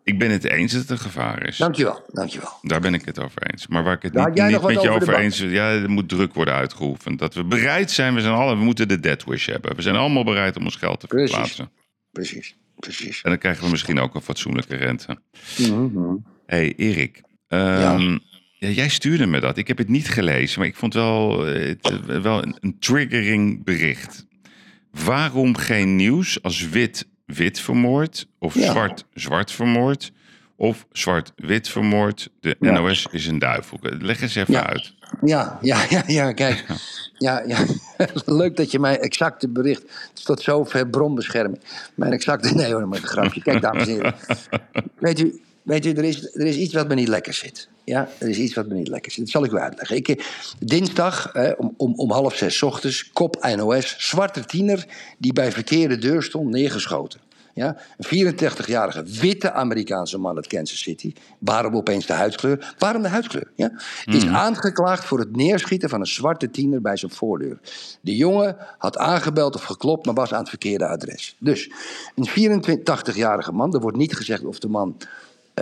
ik ben het eens dat het een gevaar is. Dankjewel, dankjewel. Daar ben ik het over eens. Maar waar ik het niet, niet met je over eens ja, er moet druk worden uitgeoefend. Dat we bereid zijn, we zijn alle, we moeten de dead wish hebben. We zijn allemaal bereid om ons geld te Precies. verplaatsen. Precies, precies. En dan krijgen we misschien ook een fatsoenlijke rente. Mhm. hey, Erik. ehm, ja, jij stuurde me dat. Ik heb het niet gelezen, maar ik vond wel, eh, het, eh, wel een, een triggering bericht. Waarom geen nieuws als wit wit vermoord of Ja. zwart zwart vermoord of zwart wit vermoord? De Ja. NOS is een duivel. Leg eens even uit. Ja, ja, ja, ja, kijk. Ja, ja. [LAUGHS] Leuk dat je mij exacte bericht. Het is tot zover bronbescherming. Mijn exacte. [LAUGHS] Nee hoor, maar een grapje. Kijk, dames en heren. Weet u, weet u er, is, er is iets wat me niet lekker zit. Ja, er is iets wat me niet lekker zit. Dat zal ik u uitleggen. Ik, eh, dinsdag eh, om, om, om half zes ochtends, kop NOS, zwarte tiener die bij verkeerde deur stond, neergeschoten. Ja, een 84-jarige witte Amerikaanse man uit Kansas City. Waarom opeens de huidskleur? Waarom de huidskleur? Ja? Is aangeklaagd voor het neerschieten van een zwarte tiener bij zijn voordeur. De jongen had aangebeld of geklopt, maar was aan het verkeerde adres. Dus een 84-jarige man, er wordt niet gezegd of de man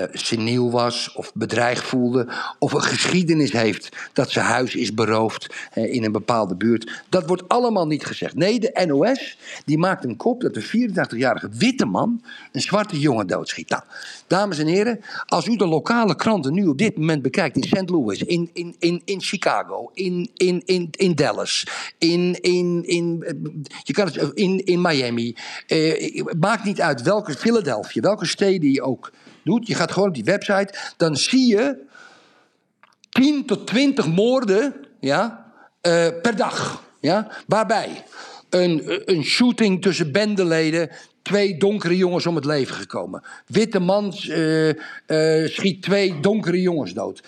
eh seniel was of bedreigd voelde of een geschiedenis heeft dat zijn huis is beroofd eh, in een bepaalde buurt. Dat wordt allemaal niet gezegd. Nee, de NOS die maakt een kop dat de 84-jarige witte man een zwarte jongen doodschiet. Nou, dames en heren, als u de lokale kranten nu op dit moment bekijkt in St. Louis, in, in, in, in Chicago, in, in, in, in Dallas, in, in, in, eh, je kan het, in, in Miami, eh, maakt niet uit welke, Philadelphia, welke steden je ook Je gaat gewoon op die website, dan zie je 10 tot 20 moorden ja, eh, per dag. Ja, waarbij een, een shooting tussen bendeleden. Twee donkere jongens om het leven gekomen. Witte man eh, eh, schiet twee donkere jongens dood.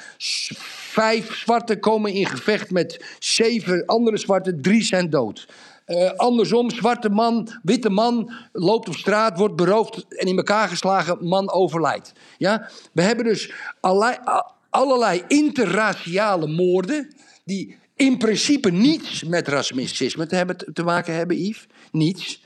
Vijf zwarte komen in gevecht met zeven andere zwarte. Drie zijn dood. Eh, andersom, zwarte man, witte man loopt op straat, wordt beroofd en in elkaar geslagen, man overlijdt. Ja? We hebben dus allerlei, interraciale moorden die in principe niets met racisme te, hebben, te maken hebben, Yves. Niets.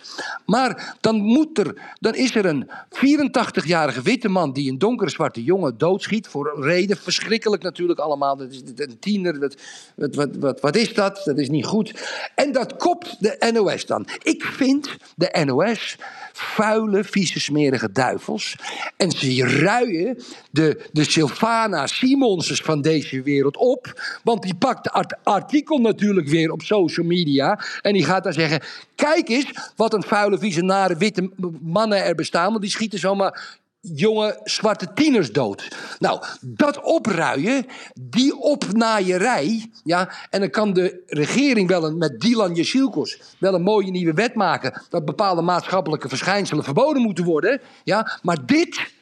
Maar dan, moet er, dan is er een 84-jarige witte man die een donkere zwarte jongen doodschiet. Voor een reden, verschrikkelijk natuurlijk allemaal. Dat is een tiener, dat, wat, wat, wat, wat is dat? Dat is niet goed. En dat kopt de NOS dan. Ik vind de NOS vuile, vieze, smerige duivels. En ze ruien de, de Sylvana Simonses van deze wereld op. Want die pakt het art- artikel natuurlijk weer op social media. En die gaat dan zeggen... Kijk eens wat een vuile, vieze, nare witte mannen er bestaan. Want die schieten zomaar jonge zwarte tieners dood. Nou, dat opruien, die opnaaierij, ja, en dan kan de regering wel een, met Dylan Jezielkos wel een mooie nieuwe wet maken dat bepaalde maatschappelijke verschijnselen verboden moeten worden, ja, maar dit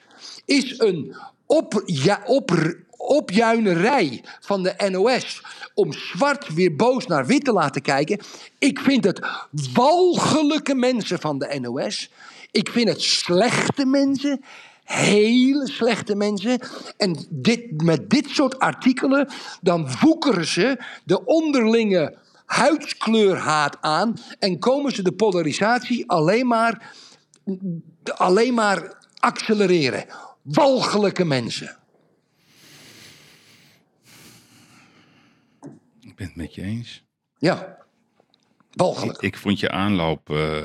is een op, ja, op, opjuinerij van de NOS om zwart weer boos naar wit te laten kijken. Ik vind het walgelijke mensen van de NOS. Ik vind het slechte mensen. Hele slechte mensen. En dit, met dit soort artikelen, dan woekeren ze de onderlinge huidskleurhaat aan. En komen ze de polarisatie alleen maar, alleen maar accelereren. Walgelijke mensen. Ik ben het met je eens. Ja, walgelijk. Ik vond je aanloop eh,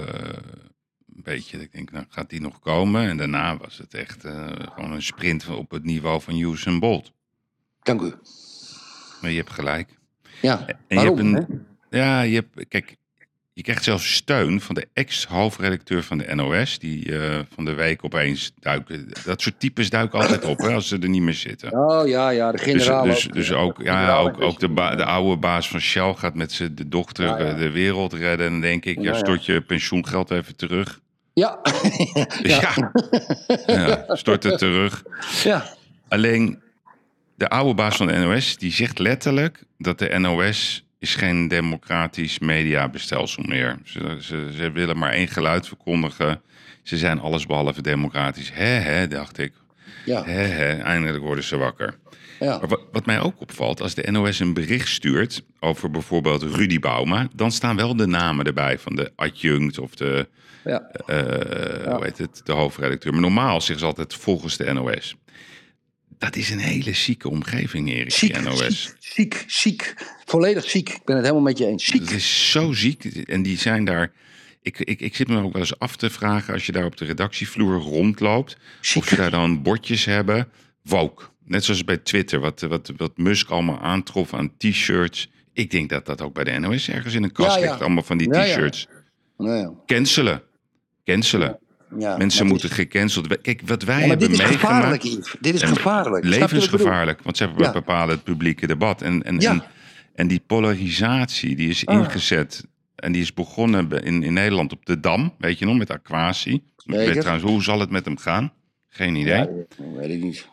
beetje, ik denk, nou gaat die nog komen? En daarna was het echt eh, gewoon een sprint op het niveau van Usain Bolt. Dank u. Maar je hebt gelijk. Ja, En je waarom? hebt een, ja, je hebt, kijk, je krijgt zelfs steun van de ex-hoofdredacteur van de NOS, die eh, van de week opeens duiken. Dat soort types duiken altijd op, hè, als ze er niet meer zitten. Oh ja, ja, de Dus, generaal. dus, ook. dus ook, ja, ook, ook de, de oude baas van Shell gaat met zijn dochter Ja, ja. eh, de wereld redden. En dan denk ik, ja. stort je pensioengeld even terug. [LAUGHS] Ja. Ja. Ja. stort het terug. ja. Alleen de oude baas van de NOS, die zegt letterlijk dat de NOS is geen democratisch mediabestelsel meer. Ze, ze, ze willen maar één geluid verkondigen. Ze zijn allesbehalve democratisch. Hè, hè, dacht ik. Ja. Hè, hè, eindelijk worden ze wakker. Ja. Maar wat, wat mij ook opvalt, als de NOS een bericht stuurt over bijvoorbeeld Rudy Bauma, dan staan wel de namen erbij van de adjunct of de, Ja. hoe heet het, de hoofdredacteur. Maar normaal zeggen ze altijd volgens de NOS. Dat is een hele zieke omgeving, Erik, Ziek, NOS. ziek, ziek. Volledig ziek. Ik ben het helemaal met je eens. Het is zo ziek. En die zijn daar. Ik, ik, ik zit me ook wel eens af te vragen als je daar op de redactievloer rondloopt. Ziek. Of ze daar dan bordjes hebben. Woke. Net zoals bij Twitter, wat, wat, wat Musk allemaal aantrof aan t-shirts. Ik denk dat dat ook bij de NOS ergens in een kast Ja, ja. ligt. Allemaal van die Ja, ja. t-shirts. Ja. Cancelen. Cancelen. Ja, Mensen moeten gecanceld worden. Kijk, wat wij Ja, maar dit hebben is gevaarlijk, meegemaakt... Yves. Dit is Ja, gevaarlijk. Levensgevaarlijk, want ze Ja. bepalen het publieke debat. En, en, Ja. en, en die polarisatie die is Ah. ingezet. En die is begonnen be- in, in Nederland op de Dam, weet je nog, met Aquasi. Ik weet trouwens, hoe zal het met hem gaan? Geen idee. Ja, Ja, weet ik niet.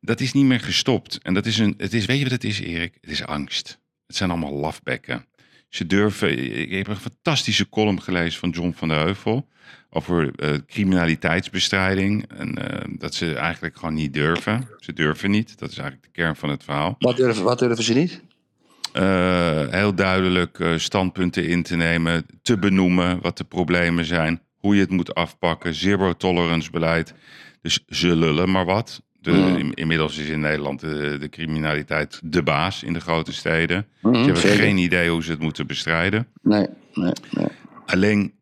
Dat is niet meer gestopt. En dat is een, het is, weet je wat het is, Erik? Het is angst. Het zijn allemaal lafbekken. Ze durven. Ik heb een fantastische column gelezen van John van der Heuvel. Over eh, criminaliteitsbestrijding. En eh, dat ze eigenlijk gewoon niet durven. Ze durven niet. Dat is eigenlijk de kern van het verhaal. Wat durven, wat durven ze niet? Eh, heel duidelijk standpunten in te nemen. Te benoemen wat de problemen zijn. Hoe je het moet afpakken. Zero tolerance beleid. Dus ze lullen maar wat. De, Mm. in- inmiddels is in Nederland de, de criminaliteit de baas in de grote steden. Mhm, Ze hebben zeker. geen idee hoe ze het moeten bestrijden. Nee, nee, nee. Alleen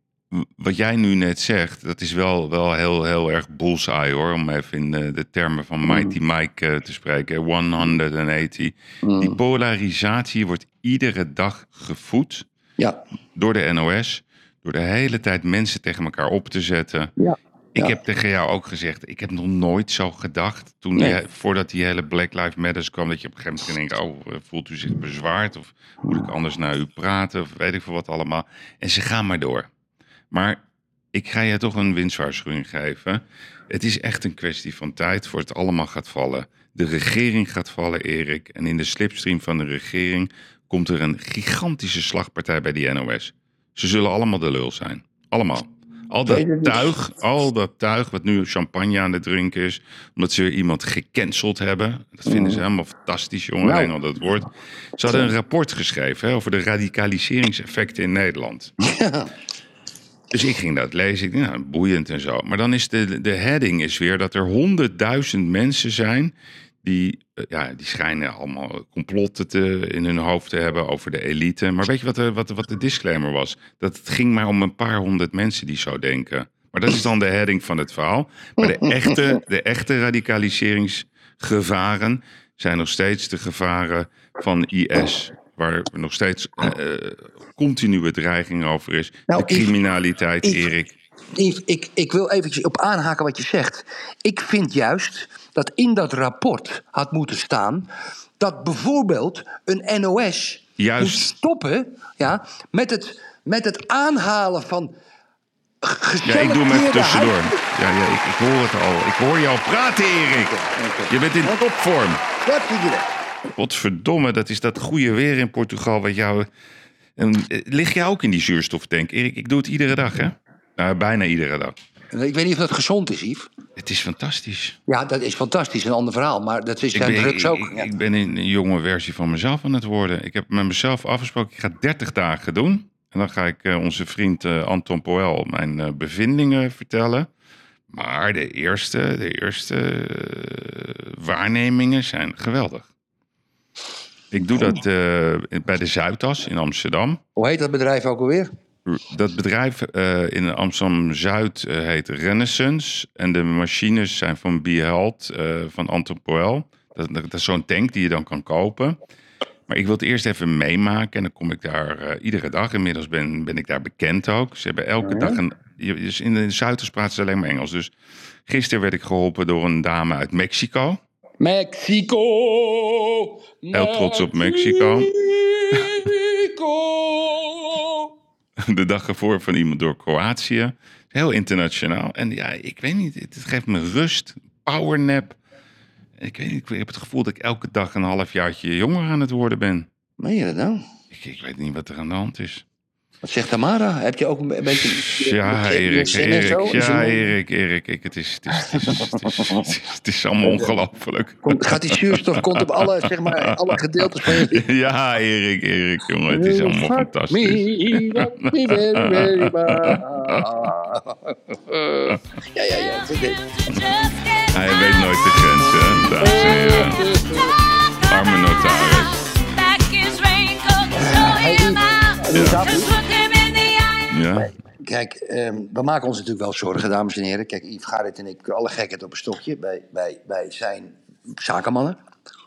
wat jij nu net zegt, dat is wel, wel heel, heel erg bullseye hoor. Om even in eh, de termen van Mighty Mike eh, te spreken. 180. Mm. Die polarisatie wordt iedere dag gevoed Ja, door de NOS. Door de hele tijd mensen tegen elkaar op te zetten. ja. Ik Ja. heb tegen jou ook gezegd, ik heb nog nooit zo gedacht. Toen Nee. je- voordat die hele Black Lives Matter kwam, dat je op een gegeven moment denkt, oh, eh, voelt u zich bezwaard? Of moet ik anders naar u praten? Of weet ik veel wat allemaal. En ze gaan maar door. Maar ik ga je toch een winstwaarschuwing geven. Het is echt een kwestie van tijd voor het allemaal gaat vallen. De regering gaat vallen, Erik. En in de slipstream van de regering komt er een gigantische slagpartij bij die NOS. Ze zullen allemaal de lul zijn. Allemaal. Al dat tuig, al dat tuig wat nu champagne aan het drinken is, omdat ze weer iemand gecanceld hebben. Dat vinden ze helemaal fantastisch, jongen, Nou. alleen al dat woord. Ze hadden een rapport geschreven hè, over de radicaliseringseffecten in Nederland. [LAUGHS] Dus ik ging dat lezen. Ik dacht, nou, boeiend en zo. Maar dan is de, de heading is weer dat er honderdduizend mensen zijn... die, eh, ja, die schijnen allemaal complotten te, in hun hoofd te hebben over de elite. Maar weet je wat de, wat, wat de disclaimer was? Dat het ging maar om een paar honderd mensen die zo denken. Maar dat is dan de heading van het verhaal. Maar de echte, de echte radicaliseringsgevaren zijn nog steeds de gevaren van IS. Waar nog steeds eh, continue dreiging over is. Nou, de Yves, criminaliteit, Yves, Erik. Yves, ik, ik wil eventjes op aanhaken wat je zegt. Ik vind juist dat in dat rapport had moeten staan... dat bijvoorbeeld een NOS Juist. moet stoppen ja, met, het, met het aanhalen van Ja, ik doe hem tussendoor. Ja, ja ik, ik hoor het al. Ik hoor je al praten, Erik. Je bent in topvorm. Wat er? Godverdomme, dat is dat goede weer in Portugal. Wat jou, en, eh, lig jij ook in die zuurstoftank? Erik, ik doe het iedere dag, hè? Nou, bijna iedere dag. Ik weet niet of dat gezond is, Yves. Het is fantastisch. Ja, dat is fantastisch, een ander verhaal. Maar dat is zijn ben, drugs ook. ik, ja. ik ben een jonge versie van mezelf aan het worden. Ik heb met mezelf afgesproken, ik ga 30 dagen doen. En dan ga ik eh, onze vriend eh, Anton Poel mijn eh, bevindingen vertellen. Maar de eerste, de eerste waarnemingen zijn geweldig. Ik doe dat eh, bij de Zuidas in Amsterdam. Hoe heet dat bedrijf ook alweer? Dat bedrijf eh, in Amsterdam-Zuid eh, heet Renaissance. En de machines zijn van Beheld, eh van Anton Poel. Dat, dat, is zo'n tank die je dan kan kopen. Maar ik wil het eerst even meemaken. En dan kom ik daar iedere dag. Inmiddels ben, ben ik daar bekend ook. Ze hebben elke dag een... dus in de Zuiders praten ze alleen maar Engels. Dus gisteren werd ik geholpen door een dame uit Mexico. Mexico! Heel trots op Mexico. [LAUGHS] De dag ervoor van iemand door Kroatië. Heel internationaal. En ja, ik weet niet. Het geeft me rust. Powernap. Ik weet niet. Ik heb het gevoel dat ik elke dag een halfjaartje jonger aan het worden ben. Meen je dat nou? Ik, ik weet niet wat er aan de hand is. Wat zegt Tamara? Heb je ook een be- beetje... Ja, Erik? Erik, ja, er- Erik, Erik. Ik, het, is, het, is, het, is, het, is, het, is, het is allemaal ongelooflijk. Komt- Gaat die zuurstof komt op alle, zeg maar, alle gedeeltes van je [LAUGHS] Ja, Erik, Erik, jongen. Het is allemaal fantastisch. Me, love me very, very much. Ja, ja, ja. Hij weet nooit de grenzen, dames en heren. Arme notaris. Ja, Kijk, ehm, we maken ons natuurlijk wel zorgen, dames en heren. Kijk, Yves Garrit en ik, alle gekheid op een stokje. Wij, wij, wij zijn zakenmannen.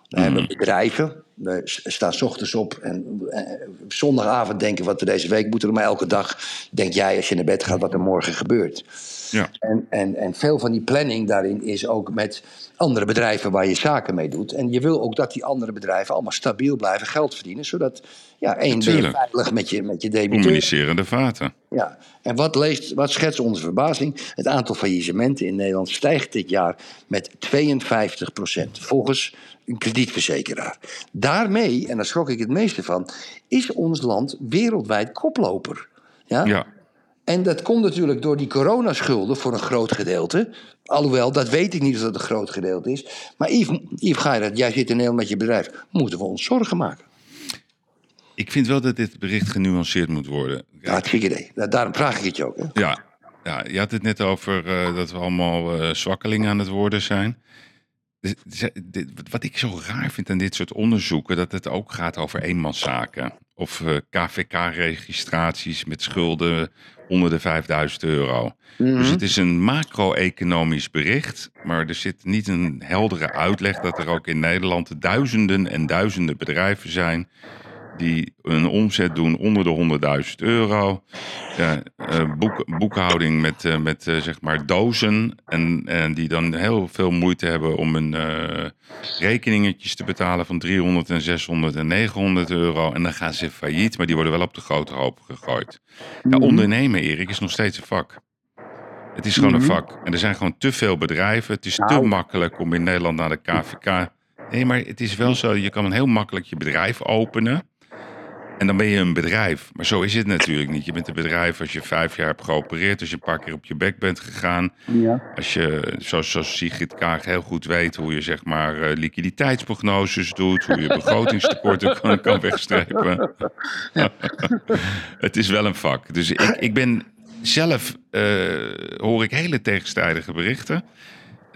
We hebben bedrijven. We staan 's ochtends op en eh, zondagavond denken wat we deze week moeten doen. Maar elke dag denk jij als je naar bed gaat wat er morgen gebeurt. ja. En, en, en veel van die planning daarin is ook met andere bedrijven waar je zaken mee doet. En je wil ook dat die andere bedrijven allemaal stabiel blijven geld verdienen. Zodat, ja, één, ben veilig met je, met je debiteur. Communicerende vaten. Ja, en wat, leest, wat schetst onze verbazing? Het aantal faillissementen in Nederland stijgt dit jaar met 52% volgens een kredietverzekeraar. Daarmee, en daar schrok ik het meeste van, is ons land wereldwijd koploper. Ja? Ja. En dat komt natuurlijk door die coronaschulden voor een groot gedeelte. Alhoewel, dat weet ik niet of dat een groot gedeelte is. Maar Yves, Yves Geirat, jij zit in Nederland met je bedrijf. Moeten we ons zorgen maken? Ik vind wel dat dit bericht genuanceerd moet worden. Ja, hartstikke idee. Da- Daarom vraag ik het je ook. Hè? Ja, ja je had het net over eh, dat we allemaal eh, zwakkelingen aan het worden zijn. Dus, ze- dit- wat ik zo raar vind aan dit soort onderzoeken, dat het ook gaat over eenmanszaken. Of eh, KVK-registraties met schulden onder de 5000 euro. Dus het is een macro-economisch bericht, maar er zit niet een heldere uitleg dat er ook in Nederland duizenden en duizenden bedrijven zijn die een omzet doen onder de 100.000 euro. Ja, eh, boek, boekhouding met, eh, met eh, zeg maar dozen. En, en die dan heel veel moeite hebben om hun rekeningetjes te betalen van 300 en 600 en 900 euro. En dan gaan ze failliet, maar die worden wel op de grote hoop gegooid. Ja, ondernemen, Erik, is nog steeds een vak. Het is gewoon een vak. En er zijn gewoon te veel bedrijven. Het is te makkelijk om in Nederland naar de KVK. Nee, maar het is wel zo. Je kan heel makkelijk je bedrijf openen. En dan ben je een bedrijf. Maar zo is het natuurlijk niet. Je bent een bedrijf als je vijf jaar hebt geopereerd. Als je een paar keer op je bek bent gegaan. Als je, zoals, zoals Sigrid Kaag heel goed weet, hoe je zeg maar eh, liquiditeitsprognoses doet. Hoe je begrotingstekorten [LAUGHS] kan, kan wegstrepen. [LAUGHS] het is wel een vak. Dus ik, ik ben zelf, eh, hoor ik hele tegenstrijdige berichten.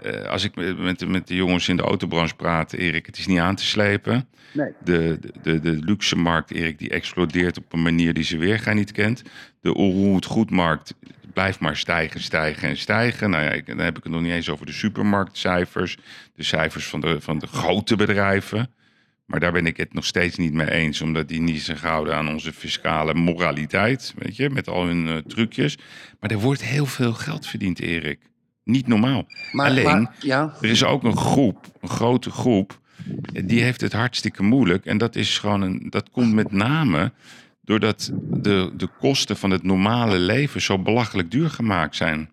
Eh, als ik met, met, de- met de jongens in de autobranche praat, Erik, het is niet aan te slepen. Nee. De, de, de, luxe markt, Erik, die explodeert op een manier die ze weerga niet kent. De onroerend goedmarkt blijft maar stijgen, stijgen en stijgen. Nou ja, ik, dan heb ik het nog niet eens over de supermarktcijfers. De cijfers van de, van de grote bedrijven. Maar daar ben ik het nog steeds niet mee eens, omdat die niet zich houden aan onze fiscale moraliteit, weet je, met al hun eh, trucjes. Maar er wordt heel veel geld verdiend, Erik. Niet normaal. Maar- Alleen, maar- ja. er is ook een groep, een grote groep, die heeft het hartstikke moeilijk. En dat is gewoon een, dat komt met name doordat de, de kosten van het normale leven zo belachelijk duur gemaakt zijn.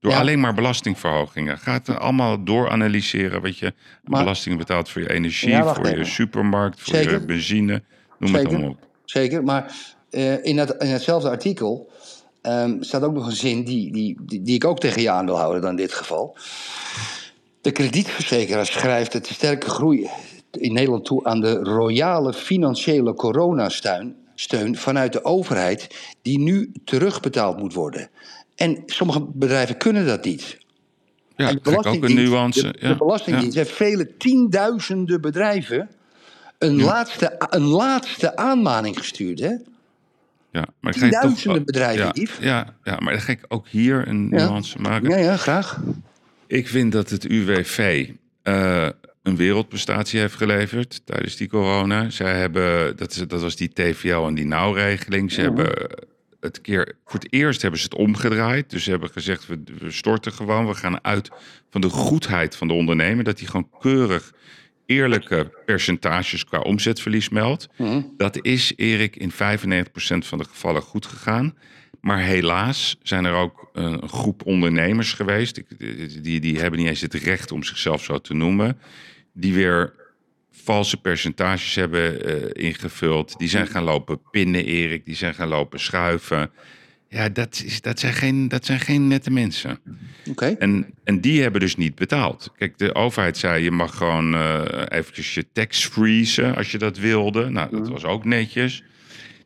Door Ja. alleen maar belastingverhogingen. Gaat er allemaal dooranalyseren wat je Maar- belasting betaalt voor je energie, Ja, voor je supermarkt, voor je benzine. Noem het allemaal op. Zeker, maar eh, in, dat, in hetzelfde artikel ehm, staat ook nog een zin die, die, die, die ik ook tegen je aan wil houden dan in dit geval. De kredietverzekeraar schrijft het sterke groei in Nederland toe aan de royale financiële coronasteun steun vanuit de overheid die nu terugbetaald moet worden. En sommige bedrijven kunnen dat niet. Ja, En de ook een Belastingdienst- nuance. De, de ja, Belastingdienst ja. heeft vele tienduizenden bedrijven een, laatste, een laatste aanmaning gestuurd. Hè? Ja, maar dan ga toch- Tienduizenden bedrijven, ja, Yves. ja, ja, maar dan ga ik ook hier een nuance maken. Ja, ja, graag. Ik vind dat het UWV eh, een wereldprestatie heeft geleverd tijdens die corona. Zij hebben, dat, is- dat was die TVL en die nauwregeling. Ze hebben het keer, voor het eerst hebben ze het omgedraaid. Dus ze hebben gezegd, we, we storten gewoon. We gaan uit van de goedheid van de ondernemer. Dat hij gewoon keurig eerlijke percentages qua omzetverlies meldt. Dat is, Erik, in 95% van de gevallen goed gegaan. Maar helaas zijn er ook eh, een groep ondernemers geweest. Die, die hebben niet eens het recht om zichzelf zo te noemen. Die weer valse percentages hebben eh, ingevuld. Die zijn gaan lopen pinnen, Erik. Die zijn gaan lopen schuiven. Ja, dat, is, dat, zijn, geen, dat zijn geen nette mensen. Oké. En, en die hebben dus niet betaald. Kijk, de overheid zei je mag gewoon eh eventjes je tax freezen als je dat wilde. Nou, dat was ook netjes.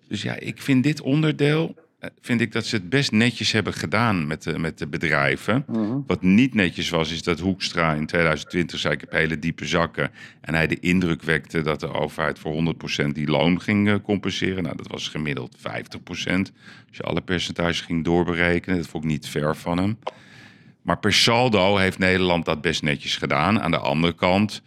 Dus ja, ik vind dit onderdeel, vind ik dat ze het best netjes hebben gedaan met de, met de bedrijven. Wat niet netjes was, is dat Hoekstra in 2020 zei ik heb hele diepe zakken. En hij de indruk wekte dat de overheid voor 100% die loon ging eh, compenseren. Nou, dat was gemiddeld 50%. Als je alle percentages ging doorberekenen, dat vond ik niet ver van hem. Maar per saldo heeft Nederland dat best netjes gedaan. Aan de andere kant,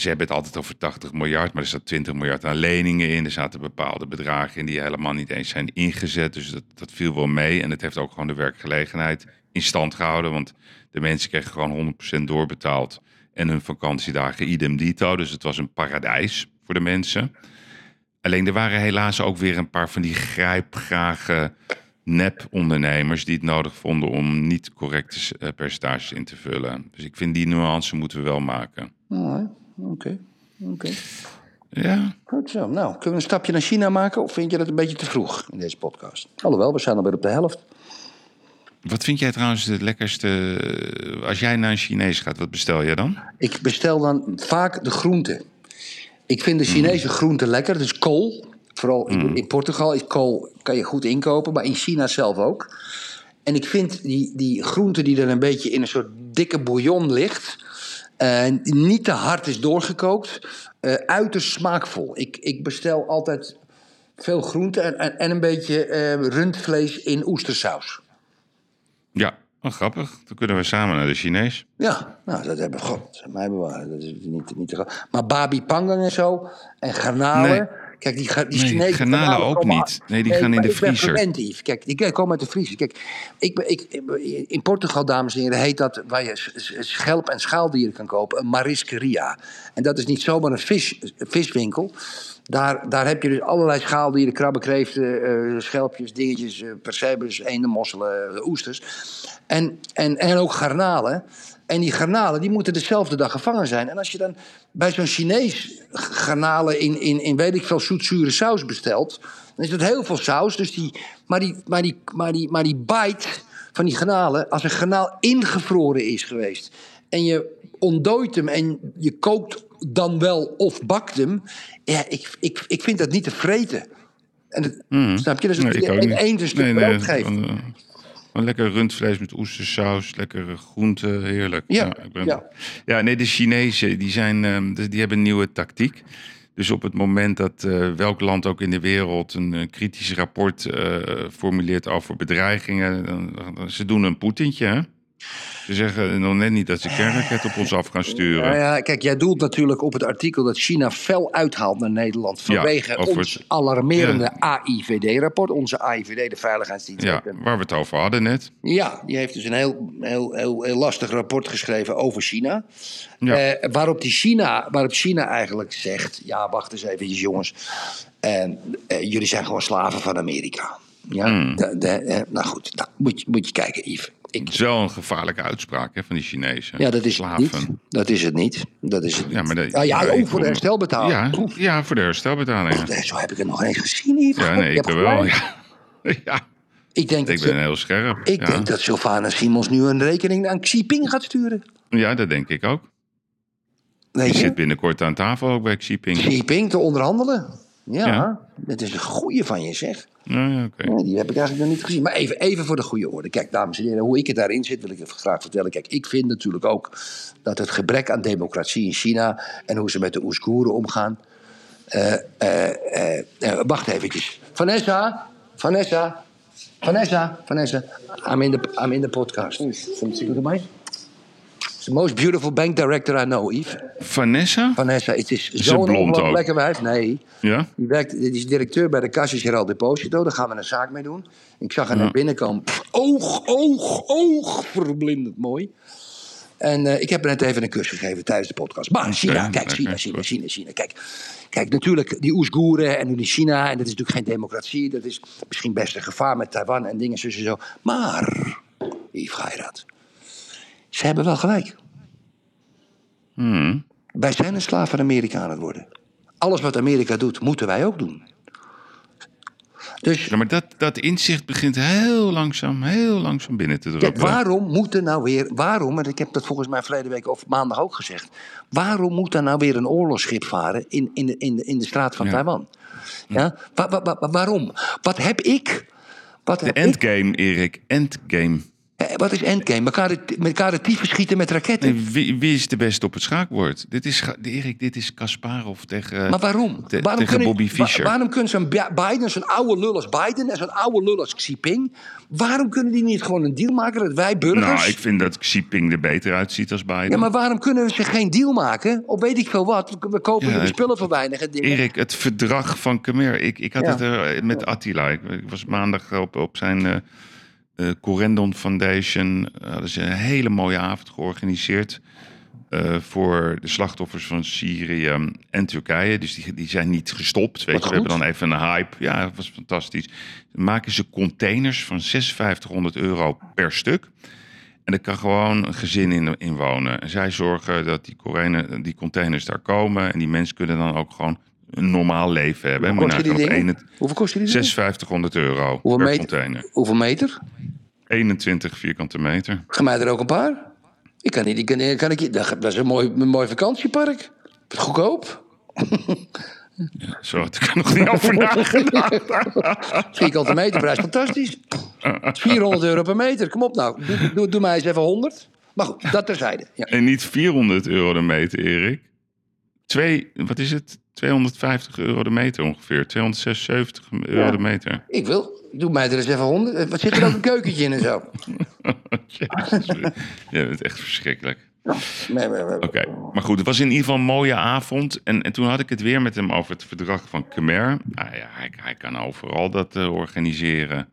ze hebben het altijd over 80 miljard, maar er staat 20 miljard aan leningen in. Er zaten bepaalde bedragen in die helemaal niet eens zijn ingezet. Dus dat, dat viel wel mee. En het heeft ook gewoon de werkgelegenheid in stand gehouden. Want de mensen kregen gewoon 100% doorbetaald. En hun vakantiedagen idem dito. Dus het was een paradijs voor de mensen. Alleen er waren helaas ook weer een paar van die grijpgrage nep-ondernemers die het nodig vonden om niet correcte eh, percentages in te vullen. Dus ik vind die nuance moeten we wel maken. Oké. Oké. Ja, Goed zo. Nou, kunnen we een stapje naar China maken? Of vind je dat een beetje te vroeg in deze podcast? Alhoewel, we zijn alweer op de helft. wat vind jij trouwens het lekkerste? Als jij naar een Chinees gaat, wat bestel je dan? Ik bestel dan vaak de groenten. Ik vind de Chinese groenten lekker. Dus kool. Vooral in, in Portugal is kool kan je goed inkopen, maar in China zelf ook. En ik vind die, die groente die er een beetje in een soort dikke bouillon ligt, eh, niet te hard is doorgekookt, eh, uiterst smaakvol. Ik, ik bestel altijd veel groente en, en, en een beetje eh, rundvlees in oestersaus. Ja, oh, grappig. Dan kunnen we samen naar de Chinees. Ja, nou, dat hebben we God, mij bewaren. Dat is niet, niet te. Maar babi pangang en zo, en garnalen. Nee. Kijk, die, die Nee, garnalen ook komen- niet. Nee, die gaan in de vriezer. preventief. Kijk, die komen uit de vriezer. Kijk, ik, ik, in Portugal, dames en heren, heet dat waar je schelp- en schaaldieren kan kopen, een marisqueria. En dat is niet zomaar een vis, viswinkel. Daar, daar heb je dus allerlei schaaldieren, krabben, kreeften, eh, schelpjes, dingetjes, eh percebes, eenden, mosselen, eh, oesters. En, en, en ook garnalen. En die garnalen die moeten dezelfde dag gevangen zijn. En als je dan bij zo'n Chinees garnalen in, in, in weet ik veel zoetzure saus bestelt, dan is dat heel veel saus. Dus die, maar, die, maar, die, maar, die, maar die bite van die garnalen, als een garnaal ingevroren is geweest en je ontdooit hem en je kookt dan wel of bakt hem, ja, ik, ik, ik vind dat niet te vreten. En het, Snap je? Dus Mhm. Nee, ik ook een stuk Nee, brood nee, geeft. Lekker rundvlees met oestersaus, lekkere groenten, heerlijk. Ja, ik ben- ja. ja, nee, de Chinezen die, zijn, ehm, die die hebben een nieuwe tactiek. Dus op het moment dat eh, welk land ook in de wereld een, eh, kritisch rapport eh, formuleert over bedreigingen, dan, dan- ze doen een Poetintje. Hè? Ze zeggen nog net niet dat ze kernraketten op ons af gaan sturen. Nou ja, kijk, jij doelt natuurlijk op het artikel dat China fel uithaalt naar Nederland. Vanwege ons het- alarmerende AIVD-rapport. Onze AIVD, de Veiligheidsdienst. Ja, waar we het over hadden net. Ja, die heeft dus een heel, heel, heel, heel lastig rapport geschreven over China. Ja. Eh, waarop, die China. waarop China eigenlijk zegt: ja, wacht eens eventjes, jongens. En, eh, jullie zijn gewoon slaven van Amerika. Ja, Hmm. de, de, eh, nou goed, nou, moet, je, moet je kijken, Yves. Ik, een gevaarlijke uitspraak hè, van die Chinezen. ja, dat is Slaven. niet. Dat is het niet. Dat is het niet. Ja, maar de- Ah, ja, ja, ook voor de herstelbetaling. Ja, ja, voor de herstelbetalingen. nee, zo heb ik het nog eens gezien, Yves. Ja, nee, ik wel. Ja. [LAUGHS] ja, Ik denk, ik dat, ben heel scherp. ik ja. denk dat Sylvana Simons nu een rekening aan Xi Jinping gaat sturen. ja, dat denk ik ook. Weet Die je? zit binnenkort aan tafel ook bij Xi Jinping. Xi Jinping te onderhandelen. Ja, Ja. dat is een goeie van je, zeg. Nou ja, die heb ik eigenlijk nog niet gezien. Maar even, even voor de goede orde. Kijk, dames en heren, hoe ik het daarin zit, wil ik even graag vertellen. Kijk, ik vind natuurlijk ook dat het gebrek aan democratie in China en hoe ze met de Oeigoeren omgaan. eh, eh, eh, eh, wacht eventjes. Vanessa, Vanessa, Vanessa, Vanessa. I'm in the, I'm in the podcast. Erbij? The most beautiful bank director I know, Yves. Vanessa? Vanessa, het is zo'n ongelooflijk ook? lekker wijf. Nee, Ja? die, werkt, die is directeur bij de Cassis Gerald Deposito. Daar gaan we een zaak mee doen. Ik zag haar naar binnen komen. Oog, oog, oog. Verblindend mooi. En eh, ik heb haar net even een kus gegeven tijdens de podcast. Maar China, Ja, kijk, China, China. China, China. Kijk, kijk, natuurlijk, die Oeigoeren en nu die China. En dat is natuurlijk geen democratie. Dat is misschien best een gevaar met Taiwan en dingen zo en zo. Maar, Yves Geirat, ze hebben wel gelijk. Hmm. Wij zijn een slaaf van Amerika aan het worden. Alles wat Amerika doet, moeten wij ook doen. Dus Ja, maar dat, dat inzicht begint heel langzaam, heel langzaam binnen te kijk, druppelen. waarom moet er nou weer... Waarom, en ik heb dat volgens mij verleden week of maandag ook gezegd... waarom moet er nou weer een oorlogsschip varen in, in, de, in, de, in de straat van Ja. Taiwan? Ja? Wa- wa- wa- waarom? Wat heb ik... Wat, De heb ik endgame, Erik, endgame. Eh, wat is endgame? Elkaar de, elkaar de tyfus schieten met raketten. Nee, wie, wie is de beste op het schaakbord? Dit is, Erik, dit is Kasparov tegen, Maar waarom? te- waarom tegen kunnen- Bobby Fischer. waarom kunnen zo'n Bi- Biden, zo'n oude lul als Biden en zo'n oude lul als Xi Jinping... waarom kunnen die niet gewoon een deal maken dat wij burgers... nou, ik vind dat Xi Jinping er beter uitziet als Biden. Ja, maar waarom kunnen ze geen deal maken? Of weet ik veel wat. We kopen Ja, het- spullen voor weinig en dingen. Erik, het verdrag van Khmer. Ik, ik had Ja. het er met Attila. Ik, ik was maandag op, op zijn eh eh, Corendon Foundation. Hadden ze een hele mooie avond georganiseerd. eh, voor de slachtoffers van Syrië en Turkije. Dus die, die zijn niet gestopt. Weet Wat je, we hebben dan even een hype. Ja, dat was fantastisch. Dan maken ze containers van 5600 euro per stuk. En er kan gewoon een gezin in, in wonen. En zij zorgen dat die, Koreanen, die containers daar komen. En die mensen kunnen dan ook gewoon een normaal leven hebben. Hoeveel Moet je die dingen? Hoeveel kosten die dingen? 5600 euro Hoeveel per meter? container. Hoeveel meter? 21 vierkante meter. Ga mij er ook een paar? Ik kan niet, ik kan, kan ik, dat is een mooi, een mooi vakantiepark. Goedkoop. Zo had ik er nog niet over nagedacht. [LAUGHS] Vierkante meterprijs, fantastisch. Het is 400 euro per meter. Kom op nou. Doe, doe, doe mij eens even 100. Maar goed, dat terzijde. Ja. En niet 400 euro de meter, Erik. Twee, wat is het? 250 euro de meter ongeveer. 276 euro Ja. de meter. Ik wil. Doe mij er eens even 100. Eh, Wat zit er ook een keukentje in en zo? Jezus, Je bent echt verschrikkelijk. Nee, nee, nee. Oké, maar goed, het was in ieder geval een mooie avond. En, en toen had ik het weer met hem over het verdrag van Khmer. Nou ja, hij, hij kan overal dat eh, organiseren.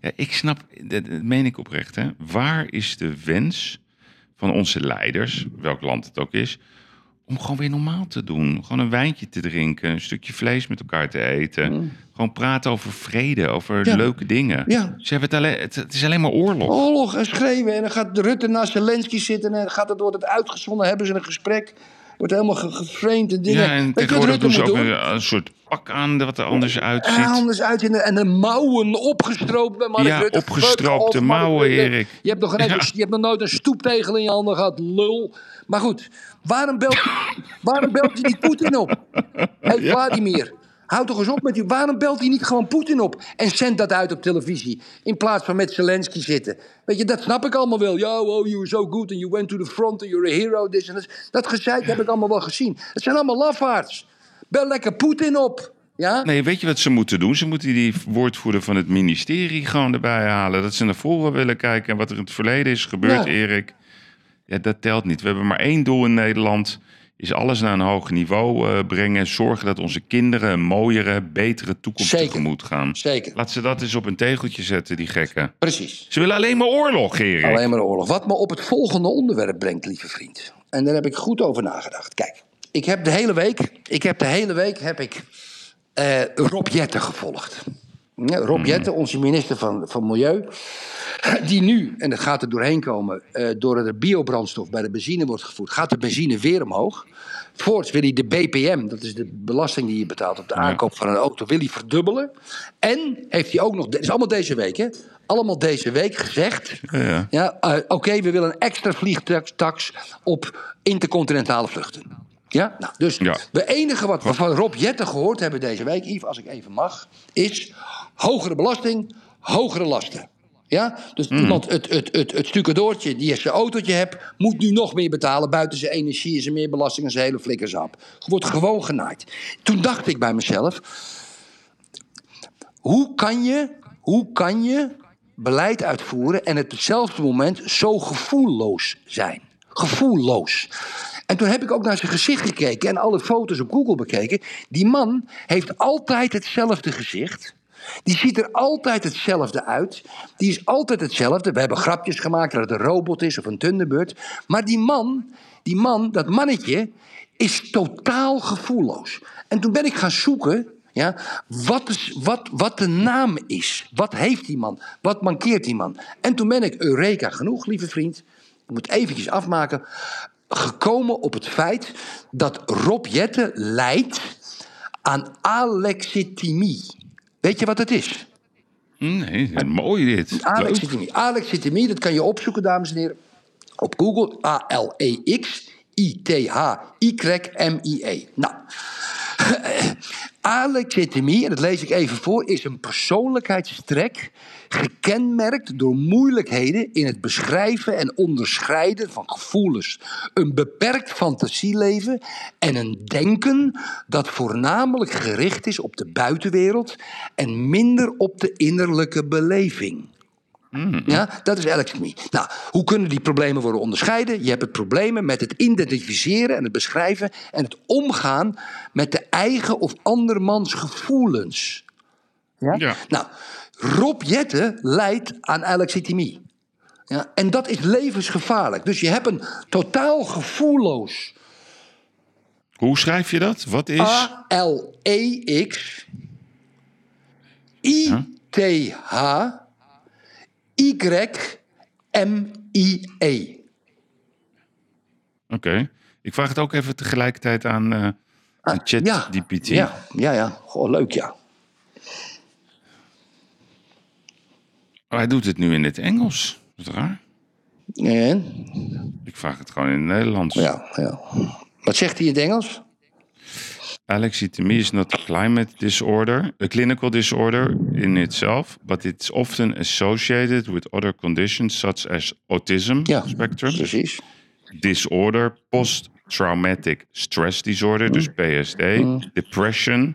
Ja, ik snap, dat, dat meen ik oprecht, hè. Waar is de wens van onze leiders, welk land het ook is... om gewoon weer normaal te doen? Gewoon een wijntje te drinken, een stukje vlees met elkaar te eten. Gewoon praten over vrede, over Mm. Ja. leuke dingen. Ja. Ze hebben het, alleen, het, het is alleen maar oorlog. Oorlog en schreeuwen. En dan gaat Rutte naast Zelensky zitten. En dan gaat het, wordt het uitgezonden. Hebben ze een gesprek. Wordt helemaal ge- geframed en dingen. Ja, en tegenwoordig doen ze ook doen? een, een soort pak aan wat er anders Ja, uitziet. anders uit in de, en de mouwen opgestroopt bij Mark Ja, Rutte. opgestroopte Fuck mouwen. Erik. Je hebt, nog, Ja. je hebt nog nooit een stoeptegel in je handen gehad, lul. Maar goed, waarom belt, [LAUGHS] waarom belt hij niet Poetin op? Hé, hey, Vladimir. Houd toch eens op met die. Waarom belt hij niet gewoon Poetin op en zendt dat uit op televisie? In plaats van met Zelensky zitten. Weet je, dat snap ik allemaal wel. Ja, oh, you were so good and you went to the front and you're a hero. This and. Dat gezeik heb ik allemaal wel gezien. Het zijn allemaal lafaards. Bel lekker Poetin op. Ja? Nee, weet je wat ze moeten doen? Ze moeten die woordvoerder van het ministerie gewoon erbij halen. Dat ze naar voren willen kijken en wat er in het verleden is gebeurd, Ja. Erik. Ja, dat telt niet. We hebben maar één doel in Nederland. Is alles naar een hoger niveau eh, brengen. Zorgen dat onze kinderen een mooiere, betere toekomst Zeker. tegemoot gaan. Zeker. Laat ze dat eens op een tegeltje zetten, die gekken. Precies. Ze willen alleen maar oorlog, Erik. Alleen maar oorlog. Wat me op het volgende onderwerp brengt, lieve vriend. En daar heb ik goed over nagedacht. Kijk, ik heb de hele week, ik heb de hele week heb ik eh, Rob Jetten gevolgd. Rob Jetten, onze minister van, van Milieu. Die nu, en dat gaat er doorheen komen, eh door de biobrandstof bij de benzine wordt gevoerd, gaat de benzine weer omhoog. Voorts wil hij de BPM, dat is de belasting die je betaalt op de aankoop van een auto, wil hij verdubbelen. En heeft hij ook nog, dit is allemaal deze week hè, allemaal deze week gezegd. Ja. Ja, eh, oké, we willen een extra vliegtax op intercontinentale vluchten. Ja, nou, dus Ja. het enige wat we van Rob Jetten gehoord hebben deze week, Yves, als ik even mag, is hogere belasting, hogere lasten. Ja, dus iemand, het, het, het, het stucadoortje die zijn autootje hebt, moet nu nog meer betalen. Buiten zijn energie en zijn meer belasting en zijn hele flikkersap. Wordt gewoon genaaid. Toen dacht ik bij mezelf, hoe kan je, hoe kan je beleid uitvoeren en op hetzelfde moment zo gevoelloos zijn? Gevoelloos. En toen heb ik ook naar zijn gezicht gekeken en alle foto's op Google bekeken. Die man heeft altijd hetzelfde gezicht. Die ziet er altijd hetzelfde uit. Die is altijd hetzelfde. We hebben grapjes gemaakt dat het een robot is of een Thunderbird. Maar die man, die man, dat mannetje, is totaal gevoelloos. En toen ben ik gaan zoeken ja, wat, is, wat, wat de naam is. Wat heeft die man? Wat mankeert die man? En toen ben ik, Eureka genoeg, lieve vriend. Ik moet eventjes afmaken. Gekomen op het feit dat Rob Jetten lijdt aan alexithymie. Weet je wat het is? Nee, mooi dit. Alexithymie. Alexithymie, dat kan je opzoeken, dames en heren. Op Google. E A-L-E-X-I-T-H-Y-M-I-E. Nou. [LAUGHS] Alexithymie, en dat lees ik even voor, is een persoonlijkheidstrek gekenmerkt door moeilijkheden in het beschrijven en onderscheiden van gevoelens, een beperkt fantasieleven en een denken dat voornamelijk gericht is op de buitenwereld en minder op de innerlijke beleving. Ja, dat is alexithymie. Nou, hoe kunnen die problemen worden onderscheiden? Je hebt het problemen met het identificeren en het beschrijven en het omgaan met de eigen of andermans gevoelens. Ja? Ja. Nou, Rob Jetten lijdt aan alexithymie. Ja, en dat is levensgevaarlijk. Dus je hebt een totaal gevoelloos Hoe schrijf je dat? Wat is... A-L-E-X I-T-H Y-M-I-E. Oké. Ik vraag het ook even tegelijkertijd aan, eh aan Ah, ja. Ja, ja, ja. Goh, leuk, ja. Oh, hij doet het nu in het Engels. Dat is raar. En? Ik vraag het gewoon in het Nederlands. Ja, ja. Wat zegt hij in het Engels? Alexithymia is not a climate disorder, a clinical disorder in itself, but it's often associated with other conditions such as autism Ja, spectrum precies. disorder, post-traumatic stress disorder, dus PSD, depression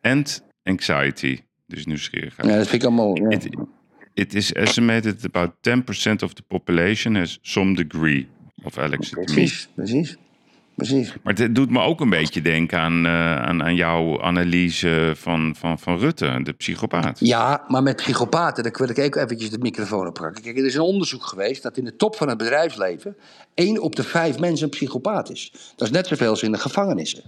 and anxiety, dus nieuwsgierigheid. Ja, dat vind ik allemaal... Ja. It, it is estimated that about 10% of the population has some degree of alexithymia. Precies, precies. Precies. Maar het doet me ook een beetje denken aan, eh, aan, aan jouw analyse van, van, van Rutte, de psychopaat. Ja, maar met psychopaten, daar wil ik ook eventjes de microfoon op pakken. Kijk, er is een onderzoek geweest dat in de top van het bedrijfsleven... één op de vijf mensen een psychopaat is. Dat is net zoveel als in de gevangenissen.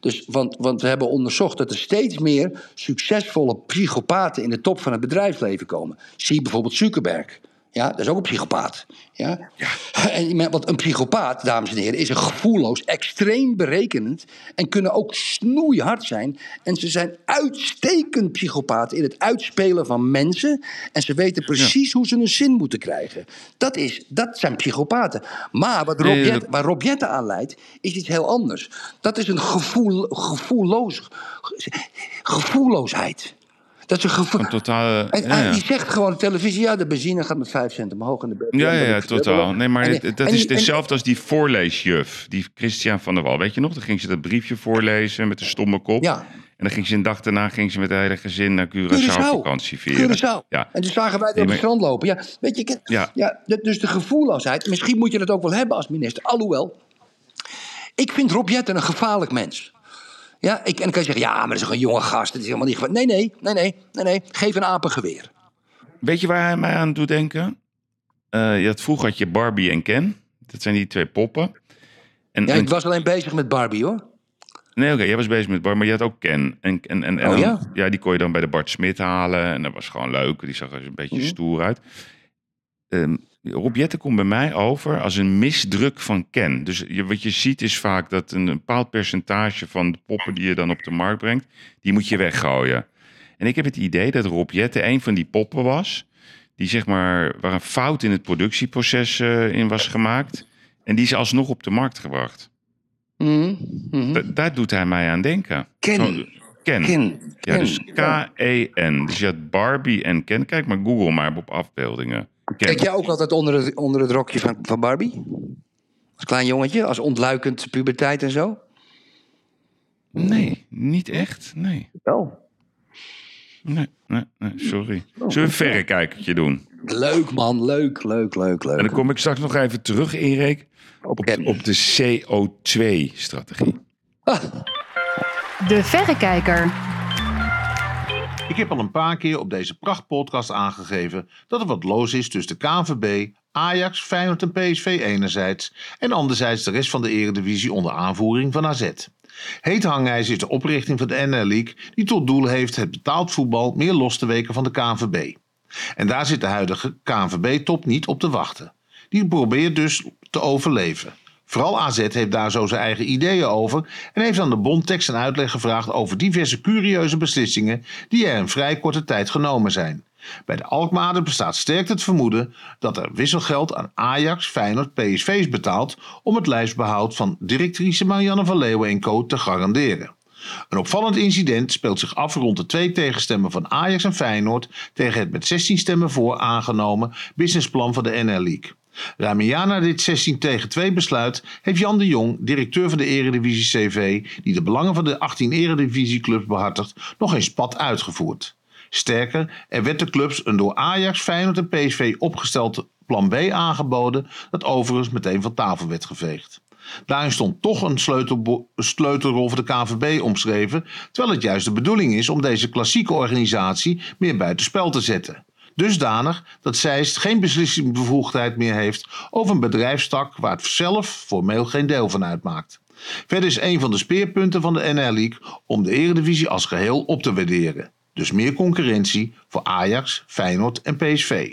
Dus, want, want we hebben onderzocht dat er steeds meer succesvolle psychopaten... in de top van het bedrijfsleven komen. Zie bijvoorbeeld Zuckerberg. Ja, dat is ook een psychopaat. Ja? [LAUGHS] En, maar- want een psychopaat, dames en heren, is een gevoelloos, extreem berekenend. En kunnen ook snoeihard zijn. En ze zijn uitstekend psychopaten in het uitspelen van mensen. En ze weten precies hoe ze een zin moeten krijgen. Dat, is, dat zijn psychopaten. Maar wat Rob Nee, Jette- dat- waar Rob Jette aan leidt, is iets heel anders. Dat is een gevoel, gevoelloos, ge- gevoelloosheid. Dat is een gevoel. Een totale... [LAUGHS] En ja, hij- ja. die zegt gewoon op televisie, ja, de benzine gaat met 5 cent omhoog en de Ja, ja, ja, totaal. Nee, maar En- dat en is hetzelfde als die voorleesjuf, die Christian van der Wal. Weet je nog? Dan ging ze dat briefje voorlezen met de stomme kop. Ja. En dan ging ze een dag daarna ging ze met het hele gezin naar Curaçao, Curaçao. vakantie vieren. Curaçao. Ja. En toen zagen wij het Nee, op het strand lopen. Ja, weet je, Ja. ja. dus de gevoelloosheid. Misschien moet je dat ook wel hebben als minister. Alhoewel, ik vind Rob Jetten een gevaarlijk mens. Ja, ik, en dan kan je zeggen, ja, maar dat is toch een jonge gast. Dat is helemaal niet gevaarlijk. Nee, nee, nee, nee, nee, nee. Geef een aap een geweer. Weet je waar hij mij aan doet denken? Eh, je had, vroeger had je Barbie en Ken. Dat zijn die twee poppen. En, Ja, en- ik was alleen bezig met Barbie, hoor. Nee, oké, jij was bezig met Barbie, maar je had ook Ken. En, en, en, en Oh, dan- ja? die kon je dan bij de Bart Smit halen. En dat was gewoon leuk. Die zag er een beetje Mhm. stoer uit. Ehm Rob Jetten komt bij mij over als een misdruk van Ken. Dus je, wat je ziet is vaak dat een bepaald percentage van de poppen die je dan op de markt brengt, die moet je weggooien. En ik heb het idee dat Rob Jetten een van die poppen was, die zeg maar, waar een fout in het productieproces eh, in was gemaakt. En die is alsnog op de markt gebracht. Mhm, mhm. Da- daar doet hij mij aan denken. Ken. Zo- Ken. Ken. Ja, dus Ken. K-E-N. Dus je had Barbie en Ken. Kijk maar Google maar op afbeeldingen. Kijk jij ook altijd onder het, onder het rokje van, van Barbie? Als klein jongetje, als ontluikend puberteit en zo? Nee, niet echt. Nee. Wel. Nee, nee, nee sorry. Oh, Zullen we een verrekijkertje doen? Leuk man, leuk, leuk, leuk, leuk. En dan kom ik straks nog even terug, Erik, op, Ken. op de CO2-strategie. Ah, De Verrekijker. Ik heb al een paar keer op deze prachtpodcast aangegeven dat er wat los is tussen de KNVB, Ajax, Feyenoord en PSV enerzijds en anderzijds de rest van de eredivisie onder aanvoering van AZ. Heet hangijzer is de oprichting van de NL League die tot doel heeft het betaald voetbal meer los te weken van de KNVB. En daar zit de huidige KNVB-top niet op te wachten. Die probeert dus te overleven. Vooral AZ heeft daar zo zijn eigen ideeën over en heeft aan de bond tekst en uitleg gevraagd over diverse curieuze beslissingen die er in vrij korte tijd genomen zijn. Bij de Alkmaarder bestaat sterk het vermoeden dat er wisselgeld aan Ajax, Feyenoord, PSV is betaald om het lijfsbehoud van directrice Marianne van Leeuwen en Co. te garanderen. Een opvallend incident speelt zich af rond de twee tegenstemmen van Ajax en Feyenoord tegen het met 16 stemmen voor aangenomen businessplan van de NL League. Ruim een jaar na dit 16 tegen 2 besluit heeft Jan de Jong, directeur van de Eredivisie CV, die de belangen van de 18 Eredivisieclubs behartigt, nog eens pad uitgevoerd. Sterker, er werd de clubs een door Ajax, Feyenoord en PSV opgesteld plan B aangeboden, dat overigens meteen van tafel werd geveegd. Daarin stond toch een sleutelrol voor de KVB omschreven, terwijl het juist de bedoeling is om deze klassieke organisatie meer buitenspel te zetten. Dusdanig dat Zeist geen beslissingsbevoegdheid meer heeft over een bedrijfstak waar het zelf formeel geen deel van uitmaakt. Verder is een van de speerpunten van de NL League om de Eredivisie als geheel op te waarderen. Dus meer concurrentie voor Ajax, Feyenoord en PSV.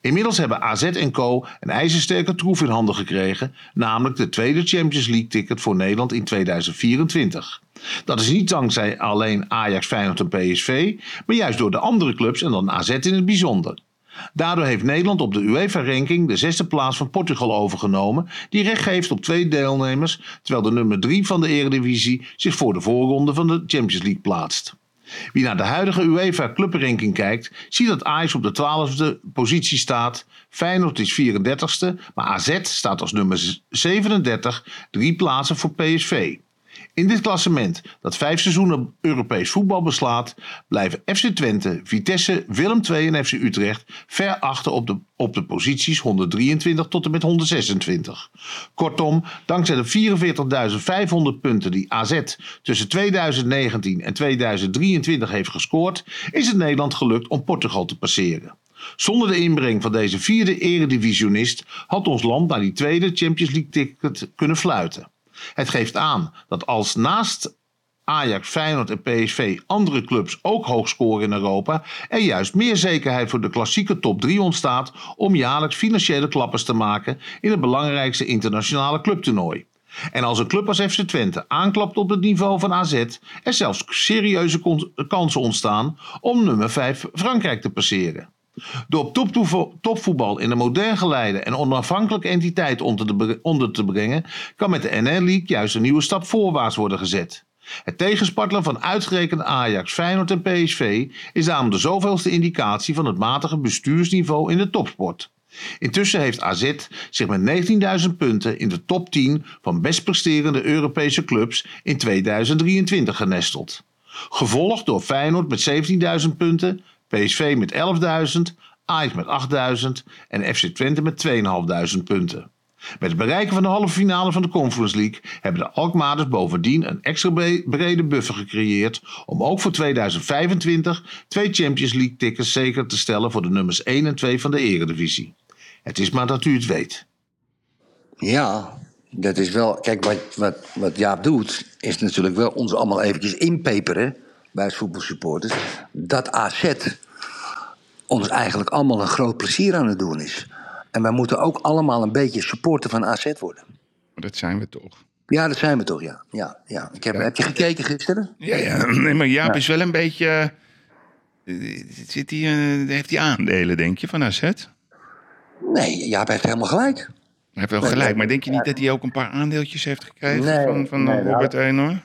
Inmiddels hebben AZ en Co. een ijzersterke troef in handen gekregen, namelijk de tweede Champions League ticket voor Nederland in 2024. Dat is niet dankzij alleen Ajax, Feyenoord en PSV, maar juist door de andere clubs en dan AZ in het bijzonder. Daardoor heeft Nederland op de UEFA-ranking de zesde plaats van Portugal overgenomen, die recht geeft op twee deelnemers, terwijl de nummer drie van de Eredivisie zich voor de voorronde van de Champions League plaatst. Wie naar de huidige UEFA clubranking kijkt, ziet dat Ajax op de 12e positie staat. Feyenoord is 34e, maar AZ staat als nummer 37, drie plaatsen voor PSV. In dit klassement, dat vijf seizoenen Europees voetbal beslaat, blijven FC Twente, Vitesse, Willem II en FC Utrecht ver achter op de, op de posities 123 tot en met 126. Kortom, dankzij de 44.500 punten die AZ tussen 2019 en 2023 heeft gescoord, is het Nederland gelukt om Portugal te passeren. Zonder de inbreng van deze vierde eredivisionist had ons land naar die tweede Champions League ticket kunnen fluiten. Het geeft aan dat als naast Ajax, Feyenoord en PSV andere clubs ook hoog scoren in Europa, er juist meer zekerheid voor de klassieke top 3 ontstaat om jaarlijks financiële klappers te maken in het belangrijkste internationale clubtoernooi. En als een club als FC Twente aanklapt op het niveau van AZ, er zelfs serieuze kansen ontstaan om nummer 5 Frankrijk te passeren. Door topvoetbal in een modern geleide en onafhankelijke entiteit onder te brengen, kan met de NL League juist een nieuwe stap voorwaarts worden gezet. Het tegenspartelen van uitgerekend Ajax, Feyenoord en PSV is daarom de zoveelste indicatie van het matige bestuursniveau in de topsport. Intussen heeft AZ zich met 19.000 punten in de top 10 van best presterende Europese clubs in 2023 genesteld. Gevolgd door Feyenoord met 17.000 punten, PSV met 11.000, Ajax met 8.000 en FC Twente met 2.500 punten. Met het bereiken van de halve finale van de Conference League hebben de Alkmaarders bovendien een extra bre- brede buffer gecreëerd om ook voor 2025 twee Champions League tickets zeker te stellen voor de nummers 1 en 2 van de Eredivisie. Het is maar dat u het weet. Ja, dat is wel. Kijk, wat, wat, wat Jaap doet, is natuurlijk wel ons allemaal eventjes inpeperen bij voetbalsupporters. Dat AZ ons eigenlijk allemaal een groot plezier aan het doen is. En wij moeten ook allemaal een beetje supporter van AZ worden. Maar dat zijn we toch. Ja, dat zijn we toch, ja. ja, ja. Ik heb, heb je gekeken gisteren? Ja, ja. [CLEARS THROAT] Nee, maar Jaap is wel een beetje... eh, Zit hij, eh, heeft hij aandelen, denk je, van AZ? Hij Nee, Jaap heeft helemaal gelijk. heeft wel gelijk, maar denk je niet dat hij ook een paar aandeeltjes heeft gekregen Nee, van, van nee, Robert Eenhoorn?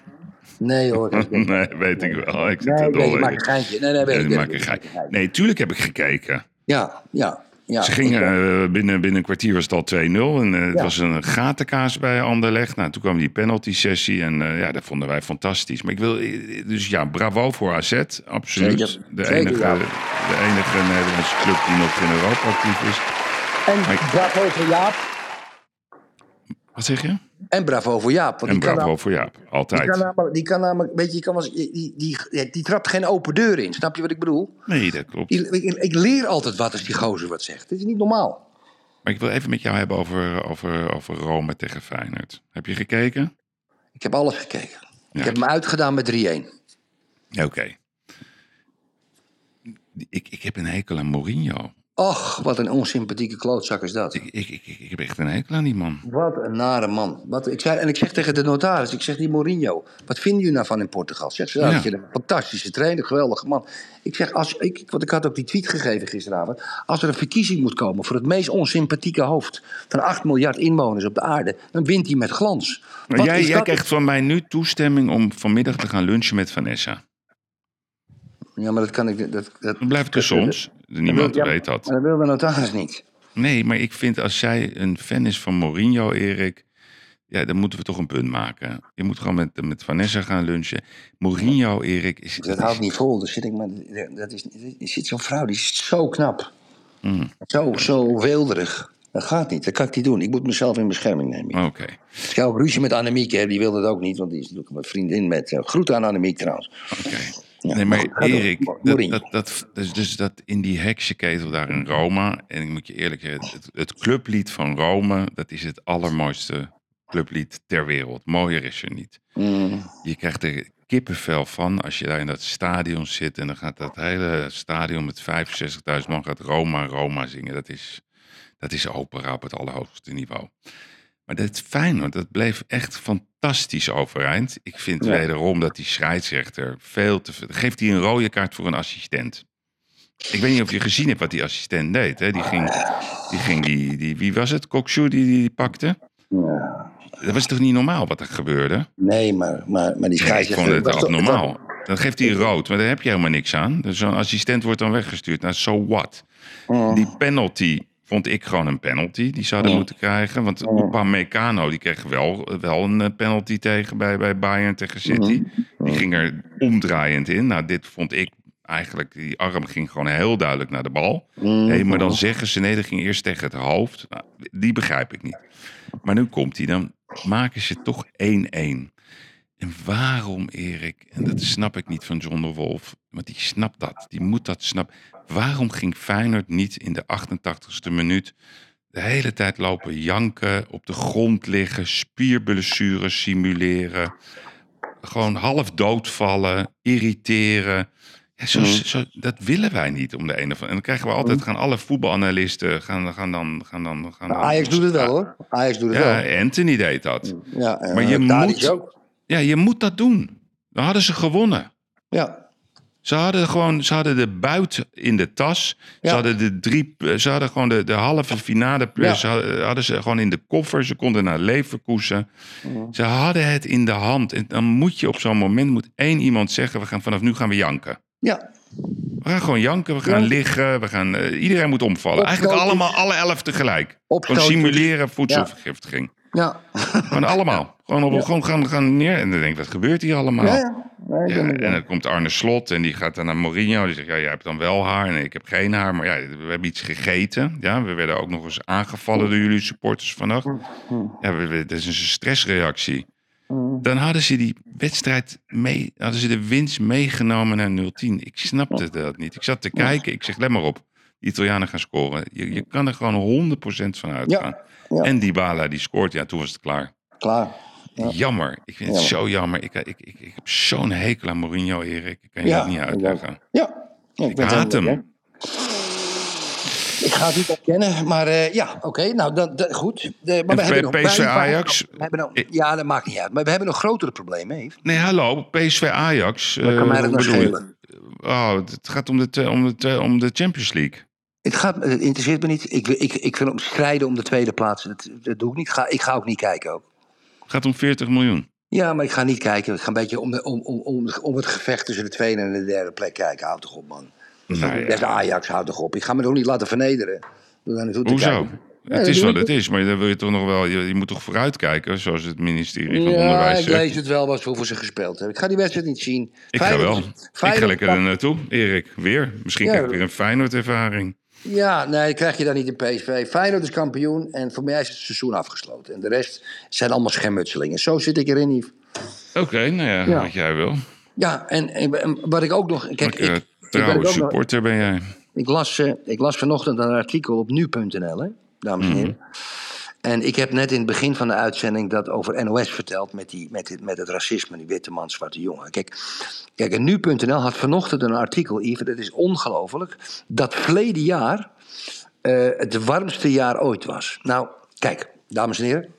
Nee hoor. dat is- [LAUGHS] Nee, weet ik wel. Ik zit Nee, nee, in. een geintje. Nee, nee, weet ik. maak een geintje. Nee, tuurlijk heb ik gekeken. Ja, ja, ja. Ze gingen, eh, binnen, binnen een kwartier was het al 2-0. En eh, het Ja. was een gatenkaas bij Anderlecht. Nou, toen kwam die penalty sessie. En eh, ja, dat vonden wij fantastisch. Maar ik wil, dus ja, bravo voor AZ. Absoluut. Zeker. De, Zeker, enige, ja. de enige Nederlandse club die nog in Europa actief is. En Maar- bravo voor Jaap. Wat zeg je? En bravo voor Jaap. Want En die kan bravo nou- voor Jaap. Die Altijd. kan namelijk, die kan namelijk weet je, die, kan eens- die, die, die, die, die trapt geen open deur in. Snap je wat ik bedoel? Nee, dat klopt. Ik, ik, ik leer altijd wat als die gozer wat zegt. Dit is niet normaal. Maar ik wil even met jou hebben over, over, over Rome tegen Feyenoord. Heb je gekeken? Ik heb alles gekeken. Ja. Ik heb hem uitgedaan met 3-1. Ja, Oké. Ik, ik heb een hekel aan Mourinho. Och, wat een onsympathieke klootzak is dat. Ik, ik, ik, ik heb echt een hekel aan die man. Wat een nare man. Wat, ik zei, en ik zeg tegen de notaris, ik zeg die Mourinho, wat vinden jullie nou van in Portugal? Zegt ze, Ja. een fantastische trainer, geweldige man. Ik zeg, als, ik, want ik had ook die tweet gegeven gisteravond. Als er een verkiezing moet komen voor het meest onsympathieke hoofd van 8 miljard inwoners op de aarde, dan wint hij met glans. Maar jij, jij krijgt van mij nu toestemming om vanmiddag te gaan lunchen met Vanessa. Ja, maar dat kan ik. Dat, blijft tussen ons. Niemand Ja, weet dat. Maar dat wil de notaris niet. Nee, maar ik vind als zij een fan is van Mourinho, Erik... Ja, dan moeten we toch een punt maken. Je moet gewoon met, met Vanessa gaan lunchen. Mourinho, Erik... Is, Dat houdt niet vol. Dus zit ik maar, dat is, er zit zo'n vrouw, die is zo knap. Mm. Zo, zo weelderig. Dat gaat niet, dat kan ik niet doen. Ik moet mezelf in bescherming nemen. Oké. Ik heb ook ruzie met Annemiek, hè. die wilde dat ook niet, want die is natuurlijk een vriendin met. uh, groeten aan Annemiek trouwens. Oké. Ja, nee, maar. Erik, dat, dat, dat, dus, dus dat in die heksenketel daar in Rome... en ik moet je eerlijk zeggen, het, het clublied van Rome... dat is het allermooiste clublied ter wereld. Mooier is er niet. Mm, Je krijgt er kippenvel van als je daar in dat stadion zit... en dan gaat dat hele stadion met 65.000 man gaat Roma, Roma zingen. Dat is, dat is opera op het allerhoogste niveau. Maar dat Feyenoord, dat bleef echt fantastisch overeind. Ik vind Ja. wederom dat die scheidsrechter veel te veel... Geeft hij een rode kaart voor een assistent. Ik weet niet of je gezien hebt wat die assistent deed. Hè? Die ging, die, ging die, die... Wie was het? Kokshoe die die pakte? ja. Dat was toch niet normaal wat er gebeurde? Nee, maar, maar, maar die Nee, ik scheidsrechter... vond het abnormaal. Dan geeft hij rood, maar daar heb je helemaal niks aan. Dus zo'n assistent wordt dan weggestuurd. Nou, so what? Die penalty vond ik gewoon een penalty. Die zouden Ja. moeten krijgen. Want Upamecano, die kreeg wel, wel een eh, penalty tegen bij, bij Bayern tegen City. Die ging er omdraaiend in. Nou, dit vond ik eigenlijk... Die arm ging gewoon heel duidelijk naar de bal. Nee, maar dan zeggen ze nee, dat ging eerst tegen het hoofd. Nou, die begrijp ik niet. Maar nu komt hij, dan maken ze toch 1-1. En waarom, Erik, en dat snap ik niet van John de Wolf, want die snapt dat, die moet dat snappen. Waarom ging Feyenoord niet in de 88ste minuut de hele tijd lopen janken, op de grond liggen, spierblessures simuleren, gewoon half doodvallen, irriteren? Ja, zo, zo, dat willen wij niet om de een of andere. En dan krijgen we altijd, gaan alle voetbalanalisten gaan, gaan dan. Gaan dan, gaan dan Ajax doet het wel hoor. Ajax doet het Ja, wel. Anthony deed dat. Ja, en, Maar je eh, Tadic moet- ook. Ja, je moet dat doen. Dan hadden ze gewonnen. Ja. Ze hadden gewoon, ze hadden de buit in de tas. Ze Ja. hadden de drie, ze hadden gewoon de, de halve finale. Ja. Ze hadden, hadden ze gewoon in de koffer. Ze konden naar Leverkusen. Ze hadden het in de hand. En dan moet je op zo'n moment moet één iemand zeggen: we gaan vanaf nu gaan we janken. Ja. We gaan gewoon janken, we gaan Ja. liggen, we gaan, eh, iedereen moet omvallen. Eigenlijk allemaal, alle elf tegelijk. Gewoon simuleren voedselvergiftiging. Ja. Gewoon allemaal. [LAUGHS] Gewoon, op, Ja. gewoon gaan, gaan neer. En dan denk ik, wat gebeurt hier allemaal? Ja, ja. Nee, Ja, en dan komt Arne Slot en die gaat dan naar Mourinho. Die zegt, ja, jij hebt dan wel haar en ik heb geen haar. Maar ja, we hebben iets gegeten. Ja, we werden ook nog eens aangevallen door jullie supporters vannacht. Ja, we, we- dat is een stressreactie. Dan hadden ze die wedstrijd mee, hadden ze de winst meegenomen naar 0-10. Ik snapte dat niet. Ik zat te kijken, ik zeg, let maar op. De Italianen gaan scoren. Je, je kan er gewoon 100% van uitgaan. ja. En Dybala die scoort, ja, toen was het klaar. Klaar. Jammer. Ik vind het zo jammer. Ik, ik, ik, ik heb zo'n hekel aan Mourinho, Erik. Ik kan je dat niet ik uitleggen. Ja. ja ik, Ik haat hem. Ik ga het niet ontkennen, maar eh, ja, oké. nou, dat, dat- goed. De, maar En we hebben nog PSV wij- wij- Ajax? we hebben nog- ja, dat maakt niet uit. Maar we hebben nog grotere problemen? Nee, hallo. PSV Ajax. Wat kan eh, mij dat je? schelen? Oh, het gaat om de, om de, om de Champions League. Het, gaat, het interesseert me niet. Ik, ik, ik wil strijden om de tweede plaats. Dat, dat doe ik niet. Ga, ik ga ook niet kijken. Ook. Het gaat om 40 miljoen. Ja, maar ik ga niet kijken. Ik ga een beetje om, de, om, om, om, om het gevecht tussen de tweede en de derde plek kijken. Houd toch op, man. Nou ja. Ajax, houd toch op. Ik ga me toch niet laten vernederen. Hoezo? Ja, Het is wat ik het is, maar dan wil je toch nog wel. Je, je moet toch vooruitkijken, zoals het ministerie van Ja, Onderwijs ik zegt. lees het wel wat hoeveel ze gespeeld hebben. Ik ga die wedstrijd niet zien. Ik ga Feyenoord- wel. Ik ga lekker er naartoe, Erik. Weer. Misschien Ja. krijg ik weer een Feyenoord-ervaring. Ja, nee, krijg je dan niet in PSV. Feyenoord is kampioen en voor mij is het seizoen afgesloten. En de rest zijn allemaal schermutselingen. Zo zit ik erin, Yves. Oké, nou ja, Ja. wat jij wil. Ja, en, wat ik ook nog... Kijk, ik, ik, trouwe ben ook nog- supporter ben jij. ik, las, eh, ik las vanochtend een artikel op nu.nl, hè, dames en heren. En ik heb net in het begin van de uitzending dat over NOS verteld met, die, met, met het racisme, die witte man, zwarte jongen. Kijk, kijk nu.nl had vanochtend een artikel, Yves, dat is ongelooflijk, dat verleden jaar eh, het warmste jaar ooit was. Nou, kijk, dames en heren,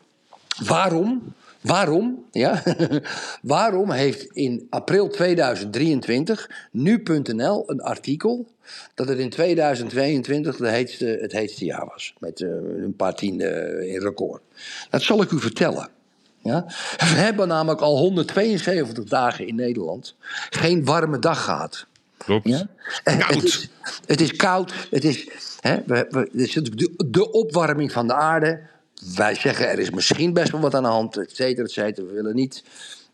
waarom, waarom, ja, [LAUGHS] waarom heeft in april 2023 nu.nl een artikel dat het in 2022 de heetste, het heetste jaar was. Met eh, een paar tiende in record. Dat zal ik u vertellen. Ja? We hebben namelijk al 172 dagen in Nederland geen warme dag gehad. Klopt. Ja? Het is, het is koud. Het is, hè, we, we, het is de, de opwarming van de aarde. Wij zeggen er is misschien best wel wat aan de hand, et cetera, et cetera. We willen niet,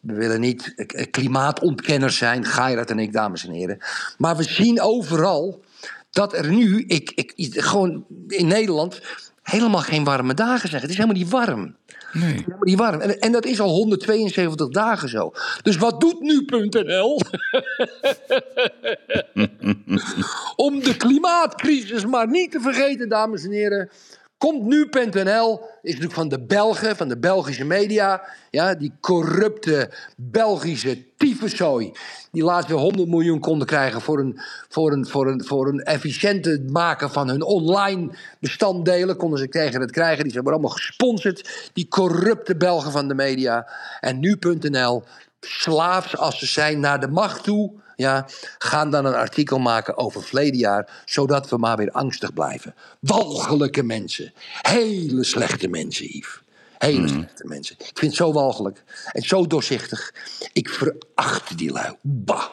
we willen niet klimaatontkenners zijn, Gairat en ik, dames en heren. Maar we zien overal dat er nu, ik, ik, gewoon in Nederland, helemaal geen warme dagen zijn. Het is helemaal niet warm. Nee. Helemaal niet warm. En, en dat is al 172 dagen zo. Dus wat doet nu.nl? [LAUGHS] Om de klimaatcrisis maar niet te vergeten, dames en heren. Komt nu.nl, is natuurlijk van de Belgen, van de Belgische media. Ja, die corrupte Belgische tyfuszooi. Die laatst weer 100 miljoen konden krijgen voor een, voor een, voor een, voor een efficiënte maken van hun online bestanddelen. Konden ze tegen het krijgen. Die zijn allemaal gesponsord. Die corrupte Belgen van de media. En nu.nl, slaafs als ze zijn naar de macht toe. Ja, gaan dan een artikel maken over verleden jaar, zodat we maar weer angstig blijven. Walgelijke mensen. Hele slechte mensen, Yves. Hele slechte mensen. Ik vind het zo walgelijk en zo doorzichtig. Ik veracht die lui. Bah.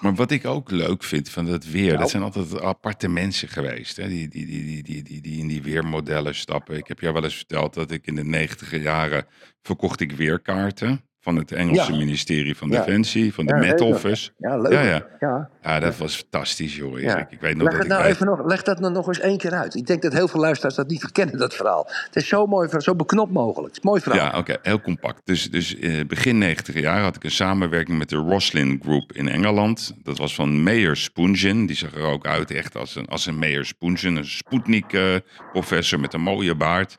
Maar wat ik ook leuk vind van dat weer, Nou. dat zijn altijd aparte mensen geweest. Hè? Die, die, die, die, die, die, die in die weermodellen stappen. Ik heb jou wel eens verteld dat ik in de negentiger jaren verkocht ik weerkaarten van het Engelse Ja. ministerie van. Defensie, van de Ja, Met ik. Office. Ja, leuk. Ja, ja. ja. Dat was fantastisch, joh. Erik. Ik weet nog Leg, dat het ik nou bij- even nog, leg dat nou nog eens één keer uit. Ik denk dat heel veel luisteraars dat niet [LAUGHS] kennen, dat verhaal. Het is zo mooi, zo beknopt mogelijk. Het is een mooi verhaal. Ja, oké, heel compact. Dus, dus eh, begin 90 jaar had ik een samenwerking met de Roslin Group in Engeland. Dat was van Meyer Spoongen. Die zag er ook uit echt als een, als een Meyer Spoongen. Een Sputnik-professor met een mooie baard.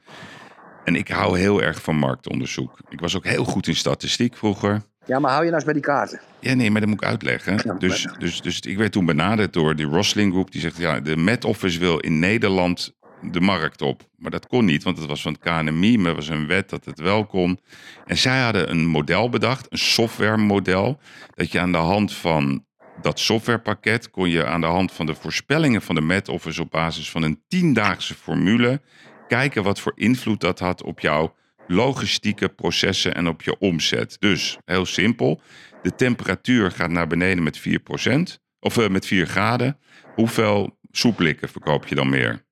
En ik hou heel erg van marktonderzoek. Ik was ook heel goed in statistiek vroeger. Ja, maar hou je nou eens bij die kaarten. Ja, nee, maar dat moet ik uitleggen. Dus, dus, dus ik werd toen benaderd door die Rosling Group. Die zegt, ja, de Met Office wil in Nederland de markt op. Maar dat kon niet, want het was van het KNMI. Maar er was een wet dat het wel kon. En zij hadden een model bedacht, een softwaremodel. Dat je aan de hand van dat softwarepakket... kon je aan de hand van de voorspellingen van de Met Office... op basis van een tiendaagse formule... kijken wat voor invloed dat had op jouw logistieke processen en op je omzet. Dus, heel simpel, de temperatuur gaat naar beneden met 4%, of eh, met 4 graden. Hoeveel soeplikken verkoop je dan meer?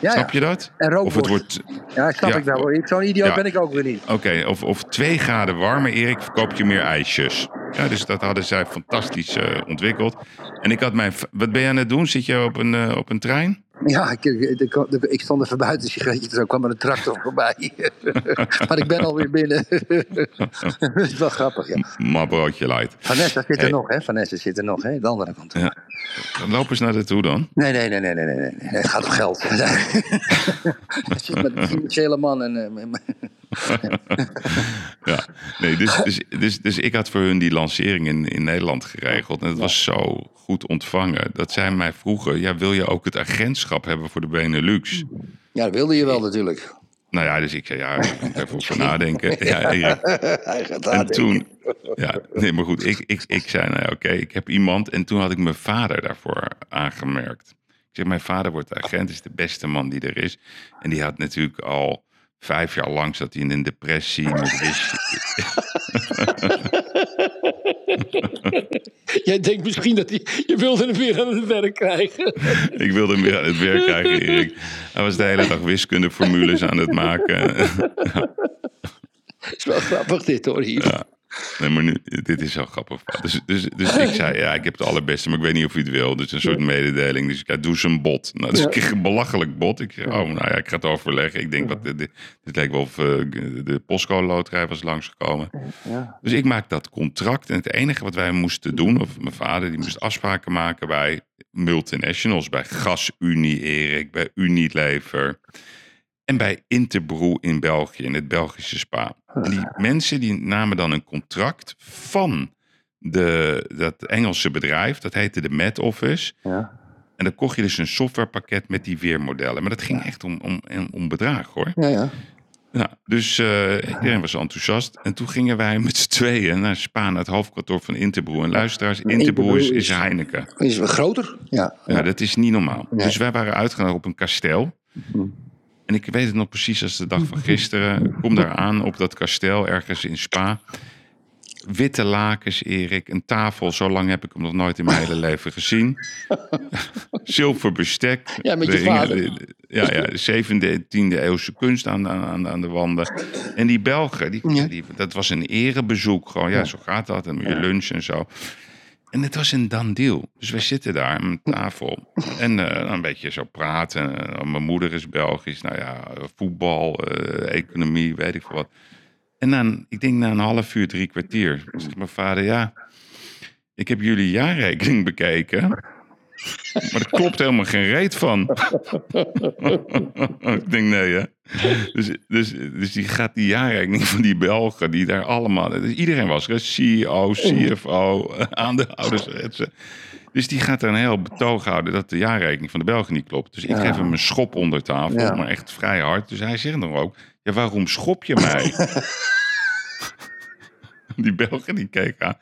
Ja, Snap je dat? En rookworst. Of het wordt, Ja, snap Ja. ik wel. hoor. Zo'n idioot Ja. ben ik ook weer niet. oké, of, of twee graden warmer, Erik, verkoop je meer ijsjes. Ja, dus dat hadden zij fantastisch eh, ontwikkeld. En ik had mijn, wat ben je aan het doen? Zit je op een, eh, op een trein? Ja, ik, ik, ik, stond even buiten een sigaretje, toen kwam er een tractor [LAUGHS] voorbij. [LAUGHS] maar ik ben alweer binnen. [LAUGHS] dat is wel grappig, ja. Maar broodje light. Vanessa zit er Hey. nog, hè? Vanessa zit er nog, hè? De andere kant. Ja. Loop eens naar de toe dan. Nee, nee, nee, nee, nee, nee. Het gaat om geld. Het zit met een financiële man en... [LAUGHS] Ja, nee, dus, dus, dus, dus ik had voor hun die lancering in, in Nederland geregeld. En het was zo goed ontvangen. Dat zij mij vroegen, ja, wil je ook het agentschap hebben voor de Benelux? ja, dat wilde je wel natuurlijk. Nou ja, dus ik zei, ja, ik moet even over [LAUGHS] nadenken. Ja. [LAUGHS] Hij gaat En toen, ja, nee, maar goed, ik, ik, ik zei, nou ja, oké, ik heb iemand. En toen had ik mijn vader daarvoor aangemerkt. Ik zeg, mijn vader wordt agent, is de beste man die er is. En die had natuurlijk al vijf jaar lang zat hij in een depressie. Met Jij denkt misschien dat hij, je wilde hem weer aan het werk krijgen. Ik wilde hem weer aan het werk krijgen, Erik. Hij was de hele dag wiskundeformules aan het maken. Dat is wel grappig dit hoor hier. Nee, maar nu, dit is zo grappig. Dus, dus, dus ik zei, ja, ik heb het allerbeste, maar ik weet niet of u het wil. Dus een soort mededeling. Dus ik zei, doe eens een bot. Nou, dus ik kreeg een belachelijk bot. Ik zei, oh, nou ja, ik ga het overleggen. Ik denk, wat, dit, dit lijkt wel of eh, de Postcode Loterij was langsgekomen. Dus ik maak dat contract. En het enige wat wij moesten doen, of mijn vader, die moest afspraken maken bij multinationals. Bij GasUnie, Erik, bij Unilever. En bij Interbrew in België, in het Belgische Spa. En die [LAUGHS] mensen die namen dan een contract van de, dat Engelse bedrijf. Dat heette de Met Office. Ja. En dan kocht je dus een softwarepakket met die weermodellen. Maar dat ging echt om, om, om bedrag hoor. Ja, ja. Nou, dus eh, iedereen was enthousiast. En toen gingen wij met z'n tweeën naar Spa, naar het hoofdkantoor van Interbrew. En luisteraars, Interbrew is, is Heineken. Is groter? Ja. Ja, dat is niet normaal. Nee. Dus wij waren uitgenodigd op een kasteel. En ik weet het nog precies als de dag van gisteren. Kom daar aan op dat kasteel ergens in Spa. Witte lakens, Erik. Een tafel, zo lang heb ik hem nog nooit in mijn hele leven gezien. [LAUGHS] Zilver bestek. Ja, met je Er vader. Ja, ja, zevende, tiende eeuwse kunst aan, aan, aan de wanden. En die Belgen, die, die, dat was een erebezoek. Gewoon, ja, zo gaat dat. En je lunch en zo. En het was een dan deal. Dus wij zitten daar aan tafel. En eh, een beetje zo praten. Eh, mijn moeder is Belgisch. Nou ja, voetbal, eh, economie, weet ik veel wat. En een, ik denk na een half uur, drie kwartier, zegt mijn vader, ja, ik heb jullie jaarrekening bekeken. Maar er klopt helemaal geen reet van. [LAUGHS] ik denk, nee hè. Dus, dus, dus die gaat die jaarrekening van die Belgen, die daar allemaal... Dus iedereen was er, CEO, CFO, [LAUGHS] aandeelhouders. Dus die gaat er een heel betoog houden dat de jaarrekening van de Belgen niet klopt. Dus ik geef hem een schop onder tafel, Ja. maar echt vrij hard. Dus hij zegt dan ook, ja waarom schop je mij? [LAUGHS] [LAUGHS] Die Belgen die keken aan.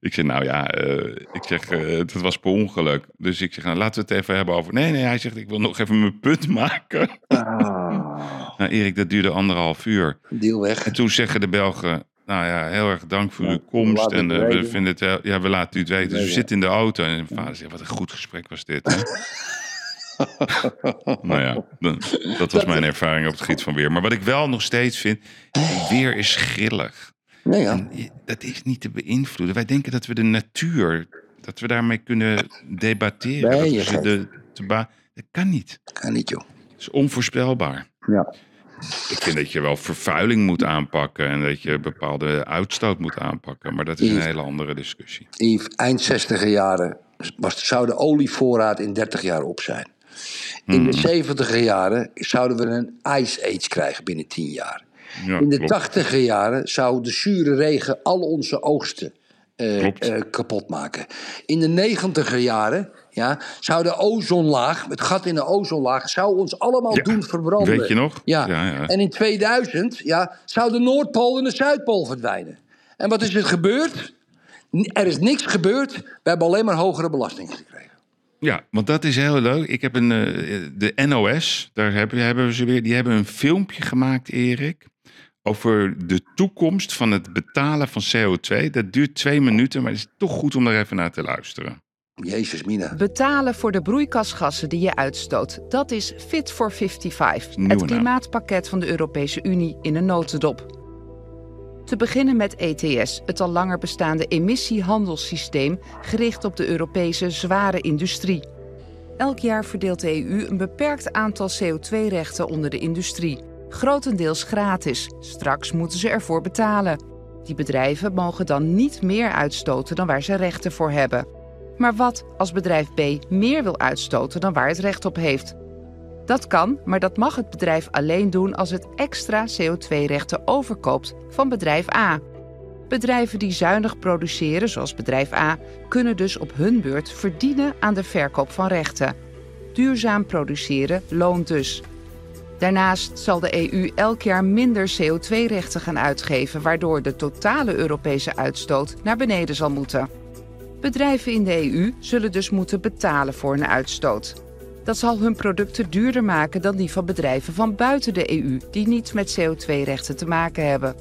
Ik zeg, nou ja, eh, ik zeg, eh het was per ongeluk. Dus ik zeg, nou, laten we het even hebben over... Nee, nee, hij zegt, ik wil nog even mijn punt [LAUGHS] maken. Nou Erik, dat duurde anderhalf uur. Deal weg. En toen zeggen de Belgen, nou ja, heel erg dank voor uw komst. En eh, we vinden het, heel- ja, we laten u het weten. Dus we zitten in de auto. En mijn vader zegt, wat een goed gesprek was dit. Hè? [LAUGHS] nou ja, dat was mijn ervaring op het gebied van weer. Maar wat ik wel nog steeds vind, weer is grillig. Ja, ja. Dat is niet te beïnvloeden. Wij denken dat we de natuur, dat we daarmee kunnen debatteren. Nee, dat we de, dat kan niet. Kan niet, joh. Het is onvoorspelbaar. Ja. Ik vind dat je wel vervuiling moet aanpakken en dat je bepaalde uitstoot moet aanpakken. Maar dat is een hele andere discussie. Yves, eind 60 jaren was, zou de olievoorraad in 30 jaar op zijn. In de 70 jaren zouden we een ice age krijgen binnen 10 jaar. Ja, In de klopt. 80 jaren zou de zure regen al onze oogsten eh, eh, kapot maken. In de 90 jaren ja, zou de ozonlaag, het gat in de ozonlaag, zou ons allemaal Ja, doen verbranden. weet je nog? Ja. Ja. En in 2000 ja, zou de Noordpool en de Zuidpool verdwijnen. En wat is er gebeurd? Er is niks gebeurd. We hebben alleen maar hogere belastingen gekregen. Ja, want dat is heel leuk. Ik heb een, eh, de NOS, daar hebben, hebben we ze weer. Die hebben een filmpje gemaakt, Erik. Over de toekomst van het betalen van CO2. Dat duurt twee minuten, maar het is toch goed om daar even naar te luisteren. Jezus, Mina. Betalen voor de broeikasgassen die je uitstoot. Dat is Fit for 55, Nieuwe het klimaatpakket van de Europese Unie in een notendop. Te beginnen met ETS, het al langer bestaande emissiehandelssysteem gericht op de Europese zware industrie. Elk jaar verdeelt de EU een beperkt aantal CO2-rechten onder de industrie. Grotendeels gratis. Straks moeten ze ervoor betalen. Die bedrijven mogen dan niet meer uitstoten dan waar ze rechten voor hebben. Maar wat als bedrijf B meer wil uitstoten dan waar het recht op heeft? Dat kan, maar dat mag het bedrijf alleen doen als het extra CO2-rechten overkoopt van bedrijf A. Bedrijven die zuinig produceren, zoals bedrijf A, kunnen dus op hun beurt verdienen aan de verkoop van rechten. Duurzaam produceren loont dus. Daarnaast zal de EU elk jaar minder CO2-rechten gaan uitgeven, waardoor de totale Europese uitstoot naar beneden zal moeten. Bedrijven in de EU zullen dus moeten betalen voor hun uitstoot. Dat zal hun producten duurder maken dan die van bedrijven van buiten de EU, die niets met CO2-rechten te maken hebben.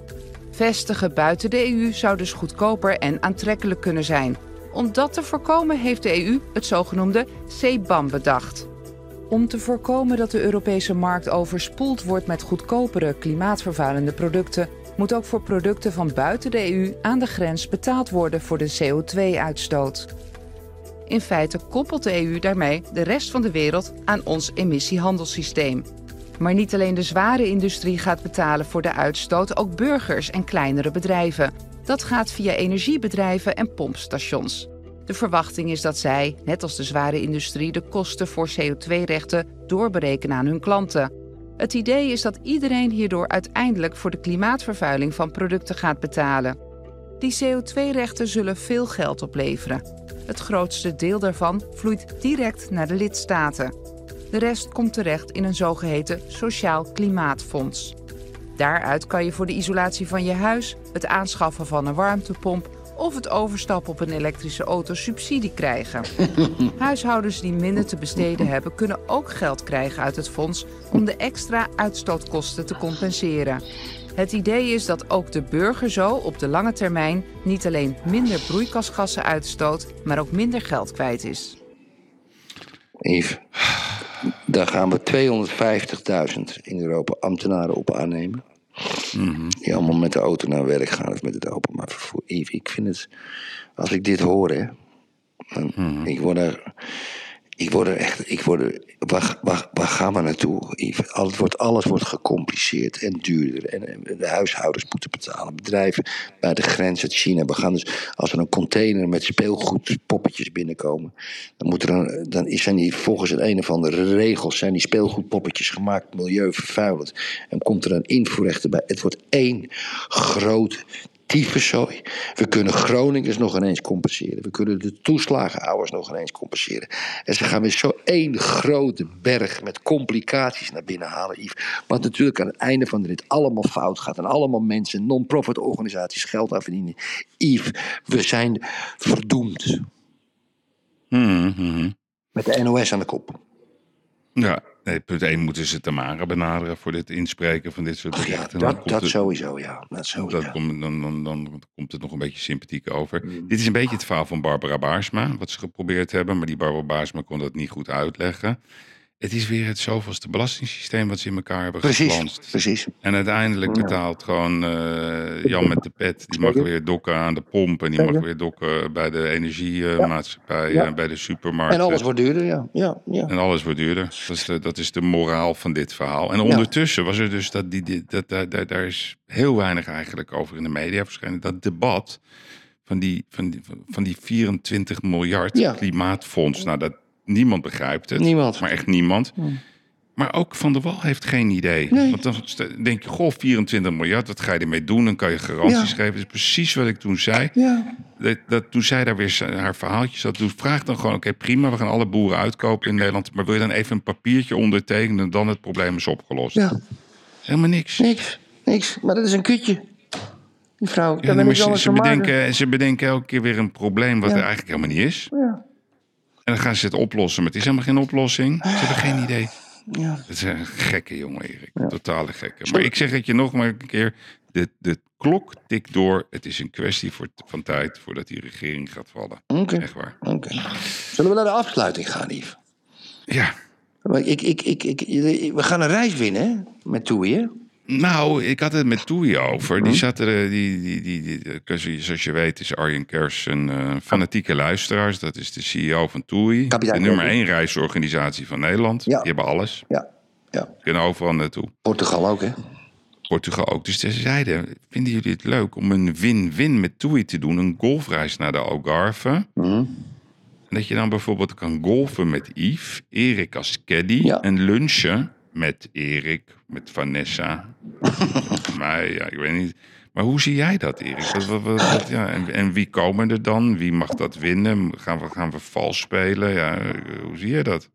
Vestigen buiten de EU zou dus goedkoper en aantrekkelijk kunnen zijn. Om dat te voorkomen heeft de EU het zogenoemde CBAM bedacht. Om te voorkomen dat de Europese markt overspoeld wordt met goedkopere klimaatvervuilende producten, moet ook voor producten van buiten de EU aan de grens betaald worden voor de CO2-uitstoot. In feite koppelt de EU daarmee de rest van de wereld aan ons emissiehandelssysteem. Maar niet alleen de zware industrie gaat betalen voor de uitstoot, ook burgers en kleinere bedrijven. Dat gaat via energiebedrijven en pompstations. De verwachting is dat zij, net als de zware industrie, de kosten voor CO2-rechten doorberekenen aan hun klanten. Het idee is dat iedereen hierdoor uiteindelijk voor de klimaatvervuiling van producten gaat betalen. Die CO2-rechten zullen veel geld opleveren. Het grootste deel daarvan vloeit direct naar de lidstaten. De rest komt terecht in een zogeheten Sociaal Klimaatfonds. Daaruit kan je voor de isolatie van je huis, het aanschaffen van een warmtepomp of het overstappen op een elektrische auto subsidie krijgen. [LAUGHS] Huishoudens die minder te besteden hebben, kunnen ook geld krijgen uit het fonds om de extra uitstootkosten te compenseren. Het idee is dat ook de burger zo op de lange termijn niet alleen minder broeikasgassen uitstoot, maar ook minder geld kwijt is. Yves, daar gaan we 250.000 in Europa ambtenaren op aannemen. Die allemaal met de auto naar werk gaan of met het openbaar vervoer. Yves, ik vind het, als ik dit hoor, hè, dan, ik word er, ik word er echt, ik word er, waar, waar, waar gaan we naartoe? Alles wordt, alles wordt gecompliceerd en duurder. En, de huishoudens moeten betalen, bedrijven bij de grens uit China. We gaan dus, als er een container met speelgoedpoppetjes binnenkomen, dan, moet er een, zijn die volgens een, een of andere regels zijn die speelgoedpoppetjes gemaakt milieuvervuilend. En komt er een invoerrecht bij. Het wordt één groot tyfuszooi. We kunnen Groningers nog ineens compenseren. We kunnen de toeslagenouders nog ineens compenseren. En ze gaan weer zo één grote berg met complicaties naar binnen halen, Yves. Wat natuurlijk aan het einde van de rit allemaal fout gaat. En allemaal mensen, non-profit organisaties geld aan verdienen. Yves, we zijn verdoemd. Mhm, mhm. Met de NOS aan de kop. Ja, nee, punt 1 moeten ze Tamara benaderen voor dit inspreken van dit soort ja, berichten. Dat, dat het- sowieso, ja. Dat sowieso. Dat komt, dan, dan, dan komt het nog een beetje sympathiek over. Mm. Dit is een beetje het verhaal van Barbara Baarsma, wat ze geprobeerd hebben. Maar die Barbara Baarsma kon dat niet goed uitleggen. Het is weer het zoveelste belastingssysteem wat ze in elkaar hebben Precies, geflanst. precies. En uiteindelijk betaalt gewoon eh, Jan met de pet. Die mag weer dokken aan de pomp. En die mag weer dokken bij de energiemaatschappij. Ja. En bij de supermarkt. En alles wordt duurder, ja. ja, ja. En alles wordt duurder. Dat is, de, dat is de moraal van dit verhaal. En ondertussen was er dus dat, die, die- dat, daar- daar is heel weinig eigenlijk over in de media verschenen. Dat debat van die, van die, van die 24 miljard Ja. klimaatfonds. Nou, dat, niemand begrijpt het. Niemand. Maar echt niemand. Maar ook Van der Wal heeft geen idee. Nee. Want dan denk je, goh, 24 miljard, wat ga je ermee doen? Dan kan je garanties Ja. geven. Dat is precies wat ik toen zei. Ja. Dat, dat, toen zij daar weer haar verhaaltjes had, toen vraag dan gewoon: oké, prima, we gaan alle boeren uitkopen in Nederland. Maar wil je dan even een papiertje ondertekenen en dan het probleem is opgelost? ja. Helemaal niks. Niks, niks. Maar dat is een kutje. Die vrouw, Ja, ik ze, maken. bedenken, ze bedenken elke keer weer een probleem wat Ja. er eigenlijk helemaal niet is. Ja. En dan gaan ze het oplossen, maar het is helemaal geen oplossing. Ze hebben geen idee. Ja. Het is een gekke jongen, Erik. Totale gekke. Maar ik zeg het je nog maar een keer. De, de klok tikt door. Het is een kwestie voor, van tijd voordat die regering gaat vallen. Oké. Echt waar. Oké. Zullen we naar de afsluiting gaan, Yves? Ja. Maar Ik, ik, ik, ik, we gaan een reis winnen met Toei, hè? Nou, ik had het met Toei over. Hm? Die zat er, die, die, die, die, die- zoals je weet is Arjen Kers een eh, fanatieke luisteraar. Dat is de CEO van Toei. De nummer één reisorganisatie van Nederland. Ja. Die hebben alles. Ja. ja. Kunnen overal naartoe. Portugal ook, hè? Portugal ook. Dus ze zeiden, vinden jullie het leuk om een win-win met Toei te doen? Een golfreis naar de Algarve. Mhm. En dat je dan bijvoorbeeld kan golfen met Yves, Erik als caddy en lunchen met Erik, met Vanessa. mij, ja, ik weet niet. Maar hoe zie jij dat, Erik? Wat, wat, wat- wat- ja, en, en wie komen er dan? Wie mag dat winnen? Gaan we, gaan we vals spelen? Ja, hoe zie je dat?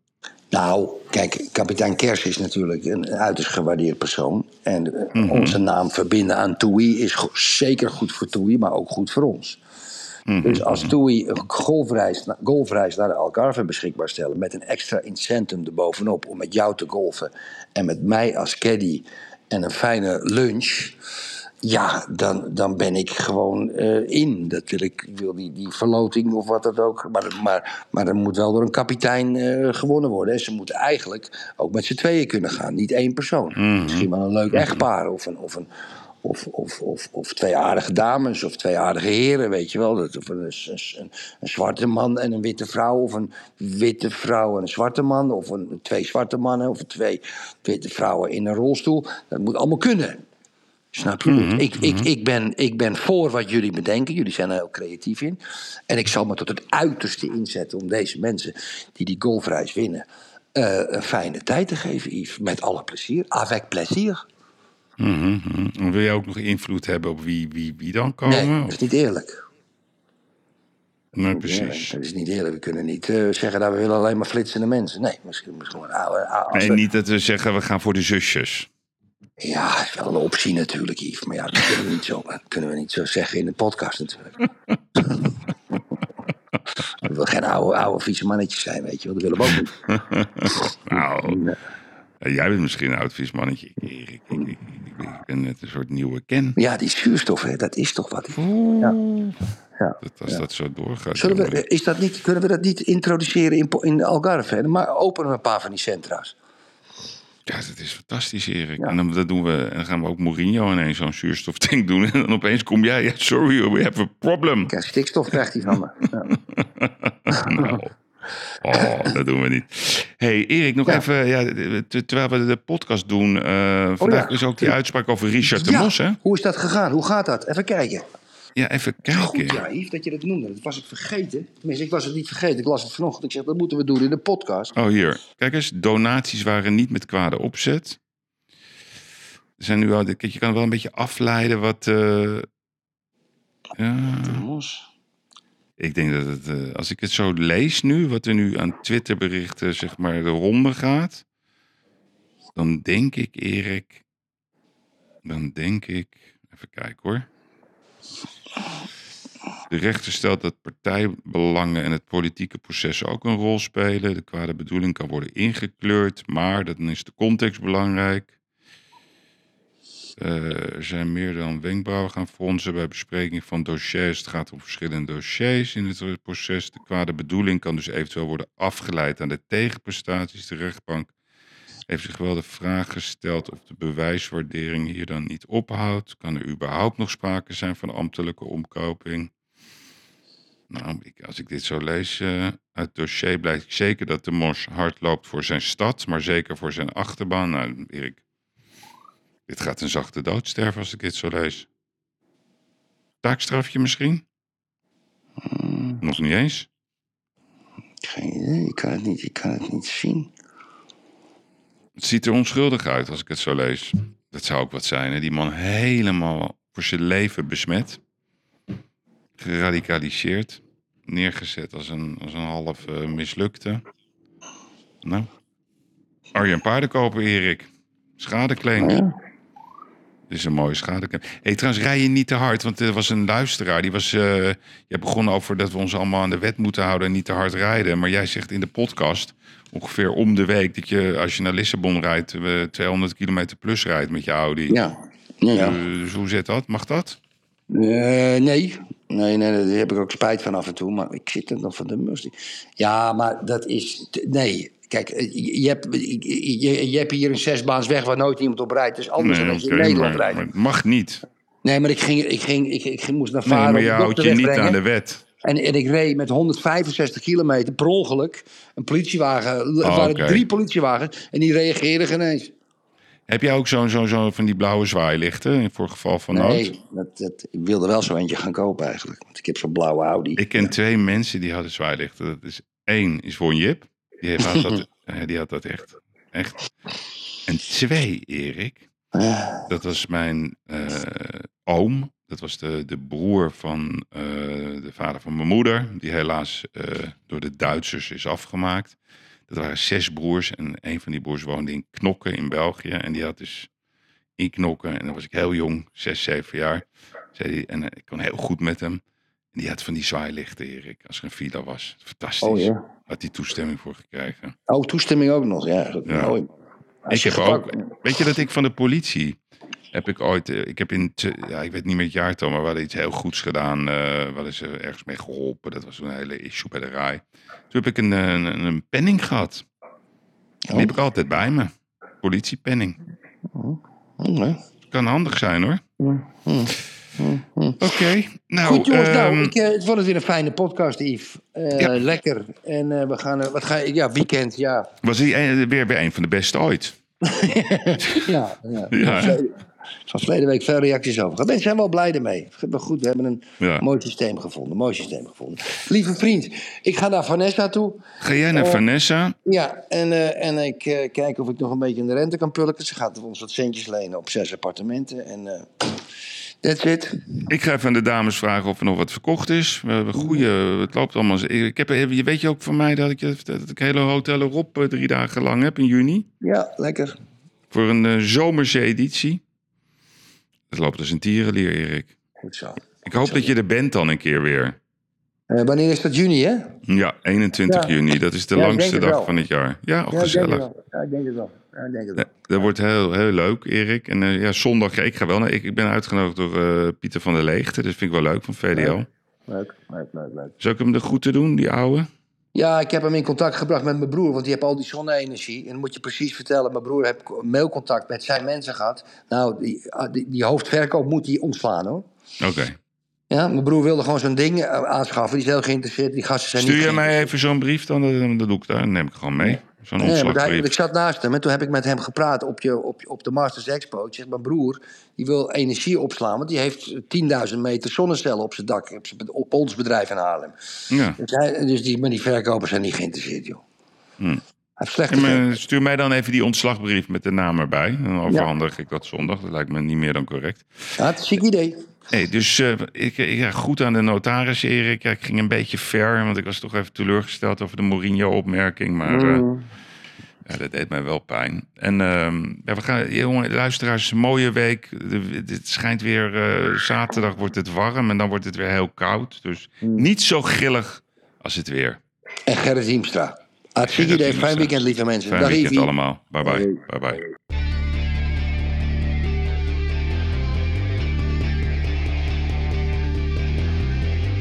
Nou, kijk, kapitein Kers is natuurlijk een uiterst gewaardeerd persoon. En eh, onze naam verbinden aan Toei is go- zeker goed voor Toei, maar ook goed voor ons. Dus als Toei een golfreis, golfreis naar de Algarve beschikbaar stellen... met een extra incentive erbovenop om met jou te golfen... en met mij als caddy en een fijne lunch... Ja, dan, dan ben ik gewoon eh, in. Dat wil ik, ik wil die, die verloting of wat dat ook. Maar, maar, maar er moet wel door een kapitein eh, gewonnen worden. En ze moeten eigenlijk ook met z'n tweeën kunnen gaan. Niet één persoon. Misschien wel een leuk echtpaar. Of, een, of, een, of, of, of, of twee aardige dames. Of twee aardige heren, weet je wel. Dat, of een, een, zwarte man en een witte vrouw. Of een witte vrouw en een zwarte man. Of een, twee zwarte mannen. Of twee witte vrouwen in een rolstoel. Dat moet allemaal kunnen. Snap je? Mhm, ik, ik, ik, ben, ik ben voor wat jullie bedenken. Jullie zijn er heel creatief in. En ik zal me tot het uiterste inzetten om deze mensen die die golfreis winnen. eh, een fijne tijd te geven, Yves. Met alle plezier. Avec plezier. En Wil jij ook nog invloed hebben op wie, wie, wie dan komen? Nee, dat is niet eerlijk. Nee, Ja, precies. dat is niet eerlijk. We kunnen niet eh, zeggen dat we willen alleen maar flitsende mensen. Nee, misschien, misschien gewoon oude. oude als Nee, niet dat we zeggen we gaan voor de zusjes. Ja, dat is wel een optie natuurlijk, Yves. Maar ja, dat kunnen we niet zo, kunnen we niet zo zeggen in de podcast natuurlijk. [LAUGHS] We willen geen oude, oude vieze mannetjes zijn, weet je wel. Dat willen we ook niet. [LAUGHS] Nou, ja, jij bent misschien een oud viesmannetje. Ik, Erik, ik, ik, ik, ik ben net een soort nieuwe ken. Ja, die zuurstof, hè, dat is toch wat. Ja. Ja. Dat, als dat zo doorgaat. We, is dat niet, kunnen we dat niet introduceren in, in Algarve? hè? Maar openen we een paar van die centra's. Ja, dat is fantastisch, Erik. En, dan, dat doen we, en dan gaan we ook Mourinho ineens zo'n zuurstoftank doen. [LAUGHS] En dan opeens kom jij, ja, sorry, we have a problem. Kijk, stikstof krijgt hij van me. Ja. [LAUGHS] [LAUGHS] Nou, oh, dat doen we niet. hey, Erik, nog Ja. even, ja, te- terwijl we de podcast doen. eh, vandaag ja. is ook die uitspraak over Richard de Mos, hè? Hoe is dat gegaan? Hoe gaat dat? Even kijken. Ja, even kijken. Goed, ja, Yves, dat je dat noemde. Dat was ik vergeten. Tenminste, ik was het niet vergeten. Ik las het vanochtend. Ik zeg, dat moeten we doen in de podcast. Oh, hier. Kijk eens, donaties waren niet met kwade opzet. Er zijn nu kijk, je kan wel een beetje afleiden wat. eh, ja, Mos. Ik denk dat het, eh, als ik het zo lees nu, wat er nu aan Twitterberichten, zeg maar, de ronde gaat. Dan denk ik, Erik. Dan denk ik. Even kijken hoor. De rechter stelt dat partijbelangen en het politieke proces ook een rol spelen. De kwade bedoeling kan worden ingekleurd, maar dan is de context belangrijk. Eh, zijn meer dan wenkbrauwen gaan fronsen bij bespreking van dossiers. Het gaat om verschillende dossiers in het proces. De kwade bedoeling kan dus eventueel worden afgeleid aan de tegenprestaties. De rechtbank heeft zich wel de vraag gesteld of de bewijswaardering hier dan niet ophoudt. Kan er überhaupt nog sprake zijn van ambtelijke omkoping? Nou, ik, als ik dit zo lees eh, uit het dossier, blijkt zeker dat de Mos hard loopt voor zijn stad, maar zeker voor zijn achterban. Nou, Erik, dit gaat een zachte dood sterven als ik dit zo lees. Taakstrafje misschien? Nog niet eens. Geen idee. Ik kan het niet, ik kan het niet zien. Het ziet er onschuldig uit als ik het zo lees. Dat zou ook wat zijn. Hè? Die man helemaal voor zijn leven besmet. Geradicaliseerd. Neergezet als een, als een half eh, mislukte. Nou. Arjen Paardenkoper, Erik. Schadeclaim. Ja. Dit is een mooie schade. Hey, trouwens, rij je niet te hard, want er was een luisteraar. Die was, eh je begon over dat we ons allemaal aan de wet moeten houden en niet te hard rijden. Maar jij zegt in de podcast, ongeveer om de week, dat je als je naar Lissabon rijdt, eh, 200 kilometer plus rijdt met je Audi. Ja. Ja, ja. Eh, dus hoe zit dat? Mag dat? Nee. nee, nee, daar heb ik ook spijt van af en toe. Maar ik zit er nog van de mus. Ja, maar dat is. Nee. Kijk, eh, je hebt, je, je- hebt hier een zesbaansweg waar nooit iemand op rijdt. Dus anders dan als je in Nederland maar, rijdt. maar het mag niet. Nee, maar ik, ging, ik, ging, ik, ik moest naar Nee, varen. maar om je houdt je niet aan de wet. En, en ik reed met 165 kilometer per ongeluk. Een politiewagen. Er Oh, waren oké. drie politiewagens. En die reageerden geen eens. Heb jij ook zo'n zo, zo van die blauwe zwaailichten voor geval van nood? Nee, dat, dat, ik wilde wel zo eentje gaan kopen eigenlijk. Want ik heb zo'n blauwe Audi. Ik ken twee mensen die hadden zwaailichten. Dat is één is voor Jip. Die, had dat, [LAUGHS] eh, die had dat echt. echt. En twee, Erik. Dat was mijn eh, oom. Dat was de, de broer van eh, de vader van mijn moeder. Die helaas door de Duitsers is afgemaakt. Dat waren zes broers. En een van die broers woonde in Knokken in België. En die had dus in Knokken. En dan was ik heel jong, zes, zeven jaar. Zei die, en ik kon heel goed met hem. En die had van die zwaailichten, Erik. Als er een file was. Fantastisch. Oh ja. Had hij toestemming voor gekregen. Oh, toestemming ook nog. Ja, dat Ja. mooi. Ik heb ook, weet je dat ik van de politie heb ik ooit, eh, ik heb in, ja, ik weet niet meer het jaartal, maar we hadden iets heel goeds gedaan. eh we hadden ze ergens mee geholpen. Dat was een hele issue bij de RAI. Toen heb ik een, eh, een, een penning gehad. Die heb ik altijd bij me. Politiepenning. Oké. Kan handig zijn hoor. Oké, nou. Goed jongens, nou, ehm, ik, eh, het het weer een fijne podcast, Yves. Eh, Ja. Lekker. En eh, we gaan, wat ga ja, weekend, ja. was hij weer, weer een van de beste ooit. [LAUGHS] ja, ja. [LAUGHS] Ja. Van verleden week veel reacties over. Mensen zijn wel blij ermee. Goed, we hebben een Ja. mooi systeem gevonden. Mooi systeem gevonden. Lieve vriend, ik ga naar Vanessa toe. Ga jij naar Vanessa? Ja, en, en ik eh, kijk of ik nog een beetje in de rente kan pulken. Ze gaat ons wat centjes lenen op zes appartementen. En that's it. Ik ga even aan de dames vragen of er nog wat verkocht is. We hebben goede, het loopt allemaal. Ik heb, je weet je ook van mij dat ik, dat ik hele Hotel Rob eh, drie dagen lang heb in juni. Ja, lekker. Voor een eh, zomerse editie. Het loopt als een tierenlier, Erik. Goed zo. Ik hoop dat je er bent dan een keer weer. Eh, wanneer is dat juni, hè? Ja, 21 Ja. juni. Dat is de Ja, langste dag wel. van het jaar. Ja, Ja, ik denk het gezellig. wel. Ja, ik denk het wel. Ik denk het wel. Ja, dat wordt heel, heel leuk, Erik. En eh, ja, zondag, ik ga wel naar. Ik, ik ben uitgenodigd door eh, Pieter van der Leegte. Dat vind ik wel leuk van VDO. Leuk, leuk, leuk, leuk. Zou ik hem de groeten doen, die ouwe? Ja, ik heb hem in contact gebracht met mijn broer, want die heeft al die zonne-energie. En dan moet je precies vertellen, mijn broer heeft mailcontact met zijn mensen gehad. Nou, die, ah, die, die hoofdverkoop moet hij ontslaan, hoor. Oké. Ja, mijn broer wilde gewoon zo'n ding eh, aanschaffen. Die is heel geïnteresseerd. Die gasten zijn Stuur niet je mij even zo'n brief dan? Dat, dat doe ik daar. Dan neem ik gewoon mee. Zo'n ontslagbrief. ik zat naast hem en toen heb ik met hem gepraat op, je, op, op de Masters Expo. Ik zeg, mijn broer, die wil energie opslaan, want die heeft 10.000 meter zonnecellen op zijn dak, op, zijn- op ons bedrijf in Haarlem. Ja. Dus, hij, dus die, maar die verkopers zijn niet geïnteresseerd, joh. Hm. Hij heeft slechte Ja, maar stuur mij dan even die ontslagbrief met de naam erbij. Dan overhandig ik dat zondag. Dat lijkt me niet meer dan correct. Ja, het is een ziek idee. Hey, dus eh, ik, ik, ja, goed aan de notaris, Erik. Ja, ik ging een beetje ver, want ik was toch even teleurgesteld over de Mourinho-opmerking. Maar eh, Mm. ja, dat deed mij wel pijn. En ehm, ja, we gaan, jongen, luisteraars, een mooie week. De- Het schijnt weer, eh, zaterdag wordt het warm en dan wordt het weer heel koud. Dus Mm. niet zo grillig als het weer. En Gerrit Hiemstra. Hartstikke idee. Fijn weekend, lieve mensen. Fijn Dag weekend allemaal. Bye bye. bye, bye.